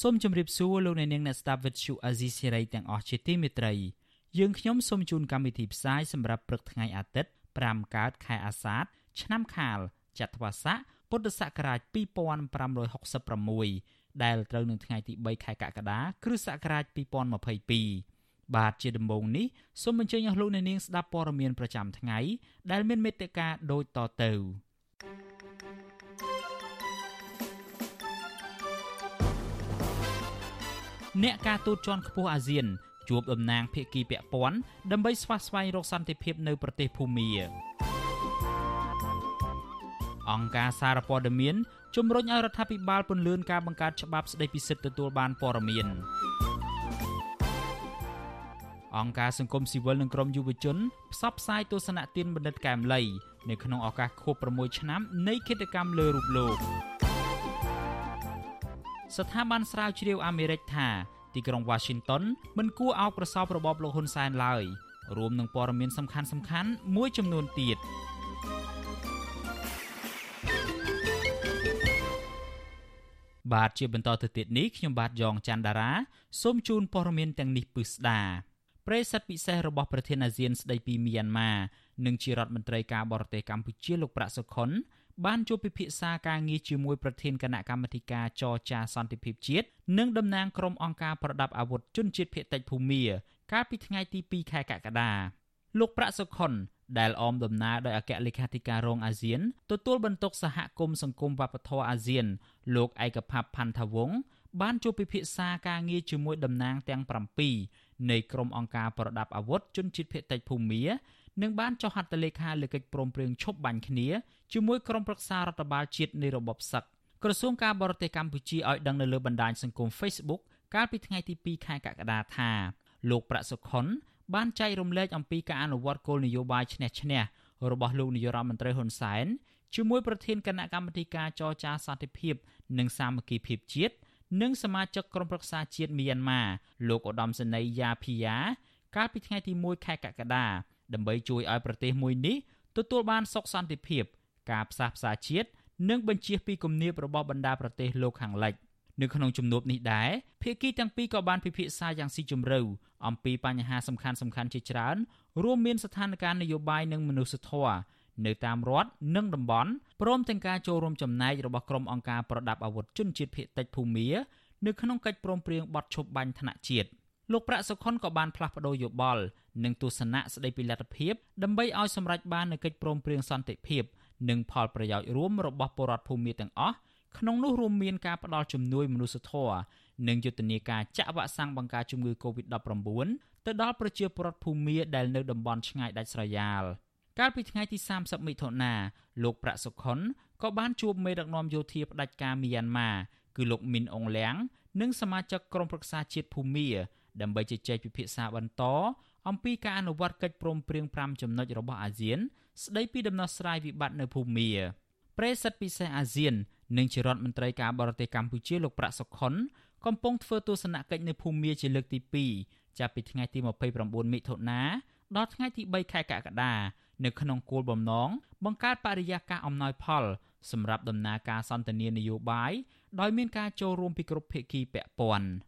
សូមជម្រាបសួរលោកអ្នកនាងអ្នកស្ដាប់ Vuthu Azizi Serai ទាំងអស់ជាទីមេត្រីយើងខ្ញុំសូមជូនកម្មវិធីផ្សាយសម្រាប់ព្រឹកថ្ងៃអាទិត្យ5កើតខែអាសាឍឆ្នាំខាលចត្វាស័កពុទ្ធសករាជ2566ដែលត្រូវនឹងថ្ងៃទី3ខែកក្កដាគ្រិស្តសករាជ2022បាទជាដំបូងនេះសូមអញ្ជើញអស់លោកអ្នកនាងស្ដាប់ព័ត៌មានប្រចាំថ្ងៃដែលមានមេត្តាដូចតទៅ អ្នកការទូតជាន់ខ្ពស់អាស៊ានជួបតំណាងភាគីពាក់ព័ន្ធដើម្បីស្វាស្វែងរកសន្តិភាពនៅប្រទេសភូមាអង្គការសារព័ត៌មានជំរុញឲ្យរដ្ឋាភិបាលពន្លឿនការបង្កើតច្បាប់ស្តីពីសិទ្ធិទទួលបានព័ត៌មានអង្គការសង្គមស៊ីវិលនិងក្រមយុវជនផ្សព្វផ្សាយទស្សនៈទានបណ្ឌិតកែមលីនៅក្នុងឱកាសខួប6ឆ្នាំនៃគិតកម្មលើរូបលោក ស្ថាប័នស្រាវជ្រាវអាមេរិកថាទីក្រុង Washington មិនគួរអោបក្រសោបរបបលោកហ៊ុនសែនឡើយរួមនឹងព័ត៌មានសំខាន់ៗមួយចំនួនទៀត។បាទជាបន្តទៅទៀតនេះខ្ញុំបាទយ៉ងច័ន្ទដារាសូមជូនព័ត៌មានទាំងនេះពិស្ដាប្រិយសិទ្ធពិសេសរបស់ប្រធានអាស៊ានស្ដីពីមីយ៉ាន់ម៉ានិងជារដ្ឋមន្ត្រីការបរទេសកម្ពុជាលោកប្រាក់សុខុន បានជួបពិភាក្សាការងារជាមួយប្រធានគណៈកម្មាធិការចរចាសន្តិភាពជាតិនិងតំណាងក្រុមអង្គការប្រដាប់អាវុធជនជាតិភៀតតិចភូមាកាលពីថ្ងៃទី2ខែកក្កដាលោកប្រាក់សុខុនដែលអមដំណើរដោយអគ្គលេខាធិការរងអាស៊ានទទួលបន្ទុកសហគមន៍សង្គមវប្បធម៌អាស៊ាន លោកឯកភពផាន់ថាវង បានជួបពិភាក្សាការងារជាមួយតំណាងទាំង7នៃក្រុមអង្គការប្រដាប់អាវុធជនជាតិភៀតតិចភូមានិងបានចុះហត្ថលេខាលើកិច្ចព្រមព្រៀងឈប់បាញ់គ្នា ជាមួយក្រុមប្រឹក្សារដ្ឋបាលជាតិនៃរបបសឹកក្រសួងការបរទេសកម្ពុជាឲ្យដឹងនៅលើបណ្ដាញសង្គម Facebook កាលពីថ្ងៃទី2ខែកក្កដាថាលោកប្រាក់សុខុនបានចែករំលែកអំពីការអនុវត្តគោលនយោបាយឈ្នះឈ្នះរបស់លោកនាយរដ្ឋមន្ត្រីហ៊ុនសែនជាមួយប្រធានគណៈកម្មាធិការចរចាសន្តិភាព និងសាមគ្គីភាពជាតិនិងសមាជិកក្រុមប្រឹក្សាជាតិមីយ៉ាន់ម៉ាលោកឧត្តមសេនីយ៍យ៉ាភីយ៉ាកាលពីថ្ងៃទី1ខែកក្កដាដើម្បីជួយឲ្យប្រទេសមួយនេះទទួលបានសុខសន្តិភាព ការផ្សះផ្សាជាតិនិងបញ្ជៀសពីគំនាបរបស់បណ្ដាប្រទេសលោកខាងលិចនៅក្នុងជំនួបនេះដែរភាគីទាំងពីរក៏បានពិភាក្សាយ៉ាងស៊ីជម្រៅអំពីបញ្ហាសំខាន់សំខាន់ជាច្រើន រួមមានស្ថានភាពនយោបាយនិងមនុស្សធម៌នៅតាមរដ្ឋនិងតំបន់ព្រមទាំងការចូលរួមចំណែករបស់ក្រុមអង្គការប្រដាប់អាវុធជនជាតិភៀតតិចភូមានៅក្នុងកិច្ចព្រមព្រៀងបទឈប់បាញ់ថ្នាក់ជាតិលោកប្រាក់សុខុនក៏បានផ្លាស់ប្តូរយោបល់និងទស្សនៈស្ដីពីលទ្ធភាពដើម្បីឲ្យសម្រេចបាននូវកិច្ចព្រមព្រៀងសន្តិភាព និងផលប្រយោជន៍រួមរបស់ពលរដ្ឋភូមាទាំងអស់ក្នុងនោះរួមមានការផ្តល់ជំនួយមនុស្សធម៌និងយុទ្ធនាការចាក់វ៉ាក់សាំងបង្ការជំងឺ Covid-19 ទៅដល់ប្រជាពលរដ្ឋភូមាដែលនៅតំបន់ឆ្ងាយដាច់ស្រយាលកាលពីថ្ងៃទី30មិថុនាលោកប្រាក់សុខុនក៏បានជួបមេដឹកនាំយោធាផ្ដាច់ការមីយ៉ាន់ម៉ាគឺលោកមីនអងលៀងនិងសមាជិកក្រុមប្រឹក្សាជាតិភូមាដើម្បីជជែកពិភាក្សាបន្តអំពីការអនុវត្តកិច្ចព្រមព្រៀង5ចំណុចរបស់អាស៊ាន ស្ដីពីដំណោះស្រាយវិបត្តិនៅភូមាប្រេសិតពិសេសអាស៊ាន និងជារដ្ឋមន្ត្រីការបរទេសកម្ពុជាលោកប្រាក់សុខុនកំពុងធ្វើទស្សនកិច្ចនៅភូមាជាលើកទី2ចាប់ពីថ្ងៃទី29មិថុនាដល់ថ្ងៃទី3ខែកក្កដានៅក្នុងគោលបំណងបង្កើតបរិយាកាសអំណោយផល សម្រាប់ដំណើរការសន្ទនានយោបាយដោយមានការចូលរួមពីគ្រប់ភាគីពាក់ព័ន្ធ។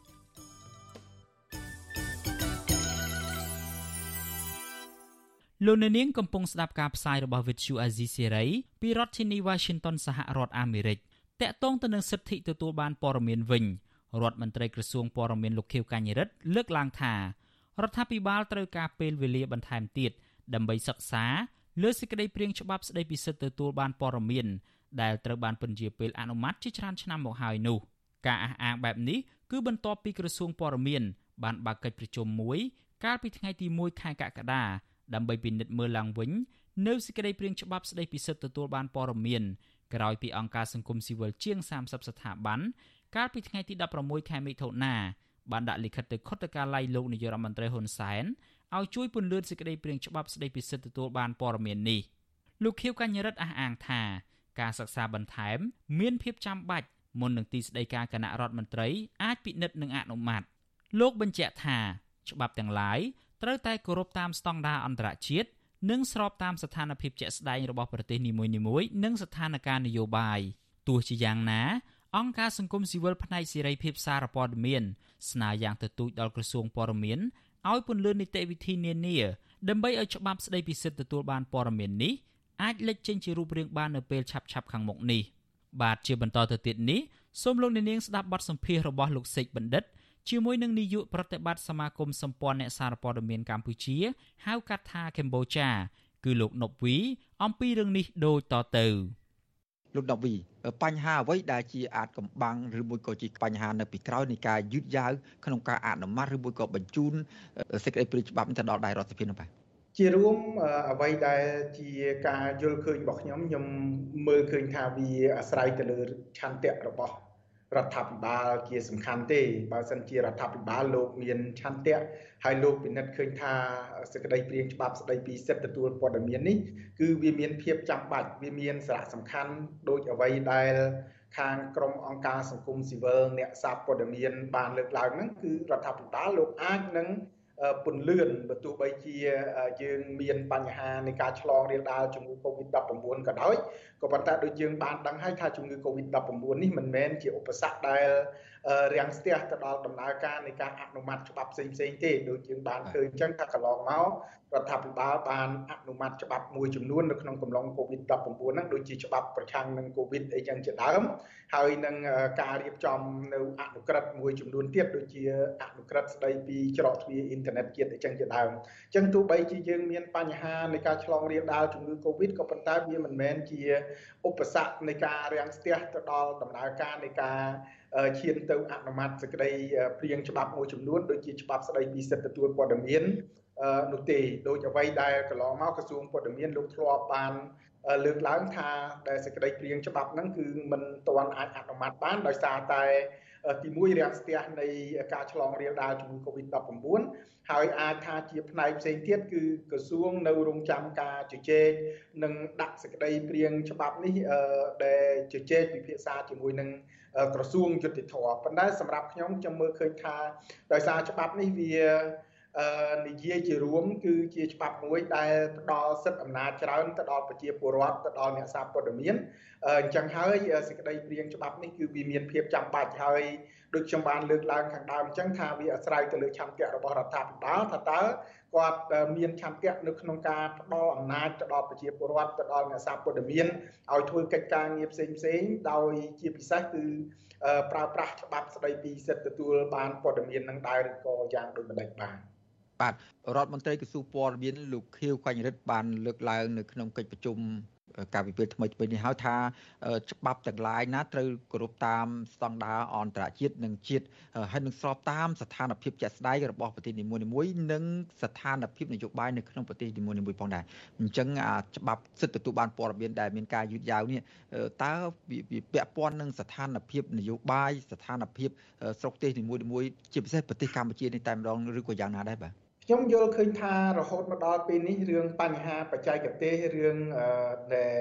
លោកអ្នកនាងកំពុងស្ដាប់ការផ្សាយរបស់ Vuthu Azizi Serai ពីរដ្ឋធានី Washington សហរដ្ឋអាមេរិកតាក់ទងទៅនឹងសិទ្ធិទទួលបានព័ត៌មានវិញរដ្ឋមន្ត្រីក្រសួងព័ត៌មានលោកខៀវកញ្ញរិទ្ធលើកឡើងថារដ្ឋាភិបាលត្រូវការពេលវេលាបន្ថែមទៀតដើម្បីសិក្សាលើសេចក្តីព្រាងច្បាប់ស្តីពីសិទ្ធិទទួលបានព័ត៌មានដែលត្រូវបានពន្យាពេលអនុម័តជាច្រើនឆ្នាំមកហើយនោះការអះអាងបែបនេះគឺបន្ទាប់ពីក្រសួងព័ត៌មានបានបើកកិច្ចប្រជុំមួយកាលពីថ្ងៃទី1ខែកក្កដា ដើម្បីពិនិត្យមើលឡើងវិញនៅសេចក្តីព្រាងច្បាប់ស្តីពីសិទ្ធិទទួលបានព័ត៌មានក្រោយពីអង្គការសង្គមស៊ីវិលជាង30ស្ថាប័នកាលពីថ្ងៃទី16ខែមិថុនាបានដាក់លិខិតទៅខុទ្ទកាល័យលោកនាយរដ្ឋមន្ត្រីហ៊ុនសែនឲ្យជួយពន្លឿនសេចក្តីព្រាងច្បាប់ស្តីពីសិទ្ធិទទួលបានព័ត៌មាននេះលោកខៀវកញ្ញរិទ្ធអះអាងថាការសិក្សាបន្ថែម មានភាពចាំបាច់មុននឹងទីស្តីការគណៈរដ្ឋមន្ត្រីអាចពិនិត្យនិងអនុម័តលោកបញ្ជាក់ថាច្បាប់ទាំងឡាយ ត្រូវតែគោរពតាមស្តង់ដារអន្តរជាតិនិងស្របតាមស្ថានភាពជាក់ស្ដែងរបស់ប្រទេសនីមួយៗនិងស្ថានភាពនយោបាយទោះជាយ៉ាងណាអង្គការសង្គមស៊ីវិលផ្នែកសេរីភាពសារព័ត៌មានស្នើយ៉ាងទទូចដល់ក្រសួងព័ត៌មានឲ្យពន្លឿននីតិវិធីនានាដើម្បីឲ្យច្បាប់ស្តីពីសិទ្ធិទទួលបានព័ត៌មាននេះអាចលេចចេញជារូបរាងបាននៅពេលឆាប់ៗខាងមុខនេះបាទជាបន្តទៅទៀតនេះសូមលោកអ្នកនាងស្ដាប់បទសម្ភាសន៍របស់លោកសេកបណ្ឌិត ជាមួយនឹងនាយកប្រតិបត្តិសមាគមសម្ព័ន្ធអ្នកសារព័ត៌មានកម្ពុជា ហៅកាត់ថាកម្ពុជាគឺលោកណប់វីអំពីរឿងនេះដូចតទៅលោកដវីបញ្ហាអ្វីដែលជាអាចកំបាំងឬមួយក៏ជាបញ្ហានៅពីក្រោយនៃការយឺតយ៉ាវក្នុងការអនុម័តឬមួយក៏បញ្ជូនសេចក្តីព្រាងច្បាប់ទៅដល់ដៃរដ្ឋសភានោះបាទជារួមអ្វីដែលជាការយល់ឃើញរបស់ខ្ញុំខ្ញុំមើលឃើញថាវាអាស្រ័យទៅលើឆន្ទៈរបស់ រដ្ឋាភិបាលជាសំខាន់ទេបើសិនជារដ្ឋាភិបាលលោកមានឆន្ទៈហើយលោកពិនិត្យឃើញថាសេចក្តីព្រាងច្បាប់ស្តីពីសិទ្ធិទទួលព័ត៌មាននេះគឺវាមានភាពចាំបាច់វាមានសារៈសំខាន់ដូចអ្វីដែលខាងក្រមអង្គការសង្គមស៊ីវិលអ្នកសារព័ត៌មានបានលើកឡើងហ្នឹងគឺរដ្ឋាភិបាលលោកអាចនឹង ពន្លឿនបើទោះបីជាយើងមានបញ្ហានៃការឆ្លងរាលដាលជំងឺ Covid-19 ក៏ដោយក៏ប៉ុន្តែដូចយើងបានដឹងហើយថាជំងឺ Covid-19 នេះមិនមែនជាឧបសគ្គដែល រាំងស្ទះទៅដល់ដំណើរការនៃការអនុម័តច្បាប់ផ្សេងផ្សេងទេដូចយើងបានឃើញអញ្ចឹងថាកន្លងមករដ្ឋាភិបាលបានអនុម័តច្បាប់មួយចំនួននៅក្នុងកំឡុង COVID-19 ហ្នឹងដូចជាច្បាប់ប្រឆាំងនឹង COVID អីចឹងជាដើមហើយនឹងការរៀបចំនៅអនុក្រឹត្យមួយចំនួនទៀតដូចជាអនុក្រឹត្យស្ដីពីច្រកទ្វារអ៊ីនធឺណិតជាតិអីចឹងជាដើមអញ្ចឹងទោះបីជាយើងមានបញ្ហានៃការឆ្លងរាលដាលជំងឺ COVID ក៏ប៉ុន្តែវាមិនមែនជាឧបសគ្គនៃការរាំងស្ទះទៅដល់ដំណើរការនៃការ ឈានទៅអនុម័តសេចក្តីព្រៀងច្បាប់មួយចំនួនដូចជាច្បាប់ស្តីពីសិទ្ធិទទួលព័ត៌មាននោះទេដូចអ្វីដែលកន្លងមកក្រសួងព័ត៌មានលោកធ្លាប់បានលើកឡើងថាដែលសេចក្តីព្រៀងច្បាប់ហ្នឹងគឺមិនទាន់អាចអនុម័តបានដោយសារតែទី1រាំងស្ទះនៃការឆ្លងរាលដាលជំងឺ Covid-19 ហើយអាចថាជាផ្នែកផ្សេងទៀតគឺក្រសួងនៅរងចាំការជជែកនិងដាក់សេចក្តីព្រៀងច្បាប់នេះដែលជជែកពិភាក្សាជាមួយនឹង ក្រសួងយុតិធធប៉ុន្តែសម្រាប់ខ្ញុំខ្ញុំមើលឃើញថាដោយសារច្បាប់នេះវានិយាយជារួមគឺជាច្បាប់មួយដែលផ្ដល់សិទ្ធិអំណាចច្រើនទៅដល់ប្រជាពលរដ្ឋទៅដល់អ្នកសារព័ត៌មានអញ្ចឹងហើយសេចក្តីព្រៀងច្បាប់នេះគឺវាមានភាពចាំបាច់ហើយដូចខ្ញុំបានលើកឡើងខាងដើមអញ្ចឹងថាវាអាស្រ័យទៅលើឆន្ទៈរបស់រដ្ឋាភិបាលថាតើ គាត់មានឆន្ទៈនៅក្នុងការផ្ដល់អំណាចទៅដល់ប្រជាពលរដ្ឋទៅដល់អ្នកសារព័ត៌មានឲ្យធ្វើកិច្ចការងារផ្សេងផ្សេងដោយជាពិសេសគឺប្រើប្រាស់ច្បាប់ស្តីពីសិទ្ធិទទួលបានព័ត៌មាននឹងដែរឬក៏យ៉ាងដូចម្ដេចបាទបាទរដ្ឋមន្ត្រីក្រសួងព័ត៌មានលោកខៀវកញ្ញរិទ្ធបានលើកឡើងនៅក្នុងកិច្ចប្រជុំ ការវិភាគថ្មីថ្មីនេះហើយថាច្បាប់ទាំងឡាយណាត្រូវគោរពតាមស្តង់ដារអន្តរជាតិនិងជាតិហើយនឹងស្របតាមស្ថានភាពជាក់ស្ដែងរបស់ប្រទេសនីមួយៗនិងស្ថានភាពនយោបាយនៅក្នុងប្រទេសនីមួយៗផងដែរអញ្ចឹងច្បាប់សិទ្ធិទទួលបានព័ត៌មានដែលមានការយឺតយ៉ាវនេះតើវាពាក់ព័ន្ធនឹងស្ថានភាពនយោបាយស្ថានភាពស្រុកទេសនីមួយៗជាពិសេសប្រទេសកម្ពុជានេះតែម្ដងឬក៏យ៉ាងណាដែរបាទ ខ្ញុំយល់ឃើញថារហូតមកដល់ពេលនេះរឿងបញ្ហាបច្ចេកទេសរឿងដែល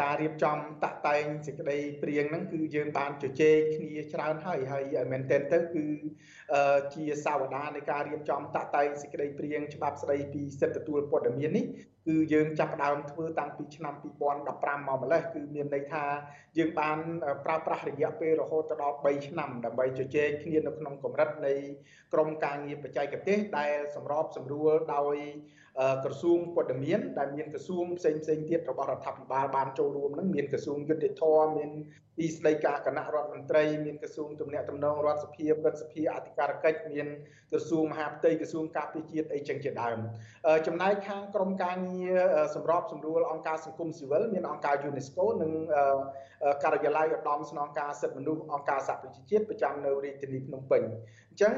ការរៀបចំតាក់តែងសេចក្តីព្រៀងហ្នឹងគឺយើងបានជជែកគ្នាច្រើនហើយហើយមែនទែនទៅគឺជាសាវតានៃការរៀបចំតាក់តែងសេចក្តីព្រៀងច្បាប់ស្តីពីសិទ្ធិទទួលព័ត៌មាននេះ គឺយើងចាប់ផ្ដើមធ្វើតាំងពីឆ្នាំ2015មកម្លេះគឺមានន័យថាយើងបានប្រើប្រាស់រយៈពេលរហូតដល់3ឆ្នាំដើម្បីជជែកគ្នានៅក្នុងកម្រិតនៃក្រមការងារបច្ចេកទេសដែលសម្របសម្រួលដោយក្រសួងព័ត៌មានដែលមានក្រសួងផ្សេងផ្សេងទៀតរបស់រដ្ឋាភិបាលបានចូលរួមនឹងមានក្រសួងយុតិធម៌មានទីស្តីការគណៈរដ្ឋមន្ត្រីមានក្រសួងទំនាក់ទំនងរដ្ឋសភាព្រឹទ្ធសភាអធិការកិច្ចមានក្រសួងមហាផ្ទៃក្រសួងការពារជាតិអីចឹងជាដើមចំណែកខាងក្រមការងារសម្របសម្រួលអង្គការសង្គមស៊ីវិលមានអង្គការ UNESCO និងការិយាល័យឧត្តមស្នងការសិទ្ធិមនុស្សអង្គការសហប្រជាជាតិប្រចាំនៅរាជធានីភ្នំពេញអញ្ចឹង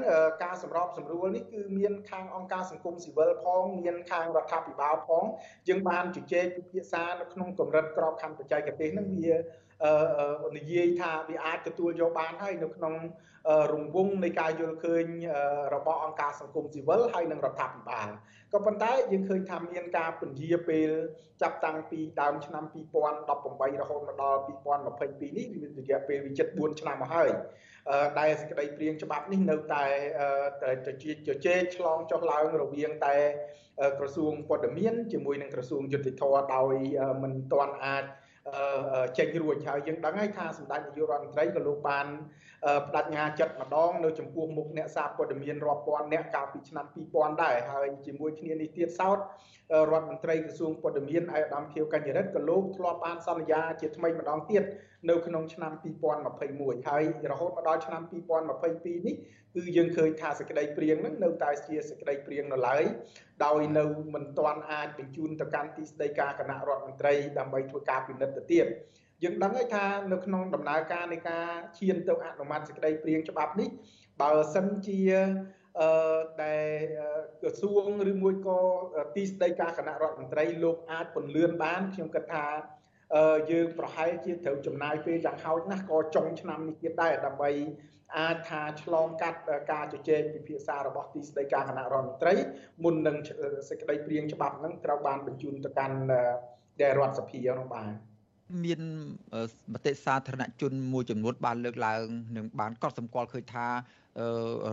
ការសម្របសម្រួលនេះគឺមានខាងអង្គការសង្គមស៊ីវិលផងមានខាងរដ្ឋាភិបាលផងយើងបានជជែកពិភាក្សានៅក្នុងកម្រិតក្របខ័ណ្ឌបច្ចេកទេសនឹងវា និយាយថាវាអាចទទួលយកបានហើយនៅក្នុងរង្វង់នៃការយល់ឃើញរបស់អង្គការសង្គមស៊ីវិលហើយនិងរដ្ឋាភិបាលក៏ប៉ុន្តែយើងឃើញថាមានការពន្យាពេលចាប់តាំងពីដើមឆ្នាំ2018រហូតមកដល់2022នេះវារយៈពេលវាជិត4ឆ្នាំមកហើយដែលសេចក្តីព្រៀងច្បាប់នេះនៅតែតែជជែកឆ្លងចុះឡើងរវាងតែក្រសួងព័ត៌មានជាមួយនឹងក្រសួងយុតិធធដោយមិនទាន់អាច ចេញរួចហើយយើងដឹងហើយថាសម្ដេចនាយករដ្ឋមន្ត្រីក៏លោកបានបដិញ្ញាចិត្តម្ដងនៅចំពោះមុខអ្នកសារព័ត៌មានរាប់ពាន់អ្នកកាលពីឆ្នាំ2000ដែរហើយជាមួយគ្នានេះទៀតសោតរដ្ឋមន្ត្រីក្រសួងព័ត៌មានឯកឧត្តមខៀវកញ្ញរិទ្ធក៏លោកធ្លាប់បានសន្យាជាថ្មីម្ដងទៀត នៅក្នុងឆ្នាំ2021ហើយរហូតមកដល់ឆ្នាំ2022នេះគឺយើងឃើញថាសេចក្តីព្រៀងហ្នឹងនៅតែជាសេចក្តីព្រៀងនៅឡើយដោយនៅមិនទាន់អាចបញ្ជូនទៅកាន់ទីស្តីការគណៈរដ្ឋមន្ត្រីដើម្បីធ្វើការពិនិត្យទៅទៀតយើងដឹងហើយថានៅក្នុងដំណើរការនៃការឈានទៅអនុម័តសេចក្តីព្រៀងច្បាប់នេះបើសិនជាអឺដែលក្រសួងឬមួយក៏ទីស្តីការគណៈរដ្ឋមន្ត្រីលោកអាចពន្លឿនបានខ្ញុំគិតថា យើងប្រហែលជាត្រូវចំណាយពេលយ៉ាងហោចណាស់ក៏ចុងឆ្នាំនេះទៀតដែរដើម្បីអាចថាឆ្លងកាត់ការជជែកពិភាក្សារបស់ទីស្តីការគណៈរដ្ឋមន្ត្រីមុននឹងសេចក្តីព្រៀងច្បាប់ហ្នឹងត្រូវបានបញ្ជូនទៅកាន់ដែលរដ្ឋសភានោះបាទមានមតិសាធារណជនមួយចំនួនបានលើកឡើងនិងបានកត់សម្គាល់ឃើញថា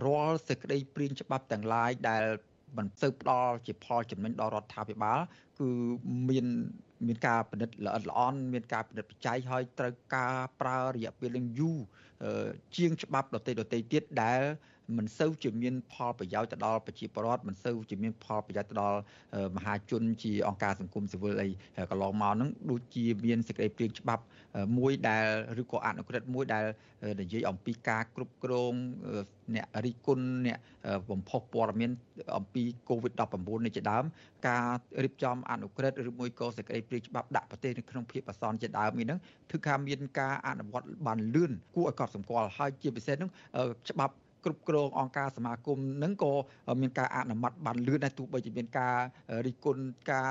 រាល់សេចក្តីព្រៀងច្បាប់ទាំងឡាយដែលមិនទៅផ្ដល់ជាផលចំណេញដល់រដ្ឋាភិបាលគឺមាន មានការពិនិត្យល្អិតល្អន់មានការពិនិត្យបច្ច័យហើយត្រូវការប្រើរយៈពេលនឹងយូរជាងច្បាប់ដទៃដទៃទៀតដែល មិនសូវជាមានផលប្រយោជន៍ទៅដល់ប្រជាពលរដ្ឋមិនសូវជាមានផលប្រយោជន៍ទៅដល់មហាជនជាអង្គការសង្គមស៊ីវិលអីកន្លងមកហ្នឹងដូចជាមានសេចក្តីព្រាងច្បាប់មួយដែលឬក៏អនុក្រឹត្យមួយដែលនិយាយអំពីការគ្រប់គ្រងអ្នករិះគន់អ្នកបំផុសព័ត៌មានអំពី COVID-19 នេះជាដើមការរៀបចំអនុក្រឹត្យឬមួយក៏សេចក្តីព្រាងច្បាប់ដាក់ប្រទេសនៅក្នុងភាពអាសន្នជាដើមនេះហ្នឹងគឺថាមានការអនុវត្តបានលឿនគួរឲ្យកត់សម្គាល់ហើយជាពិសេសហ្នឹងច្បាប់ គ្រប់គ្រងអង្គការសមាគមនឹងក៏មានការអនុម័តបានលឿនដែរទោះបីជាមានការរិះគន់ការ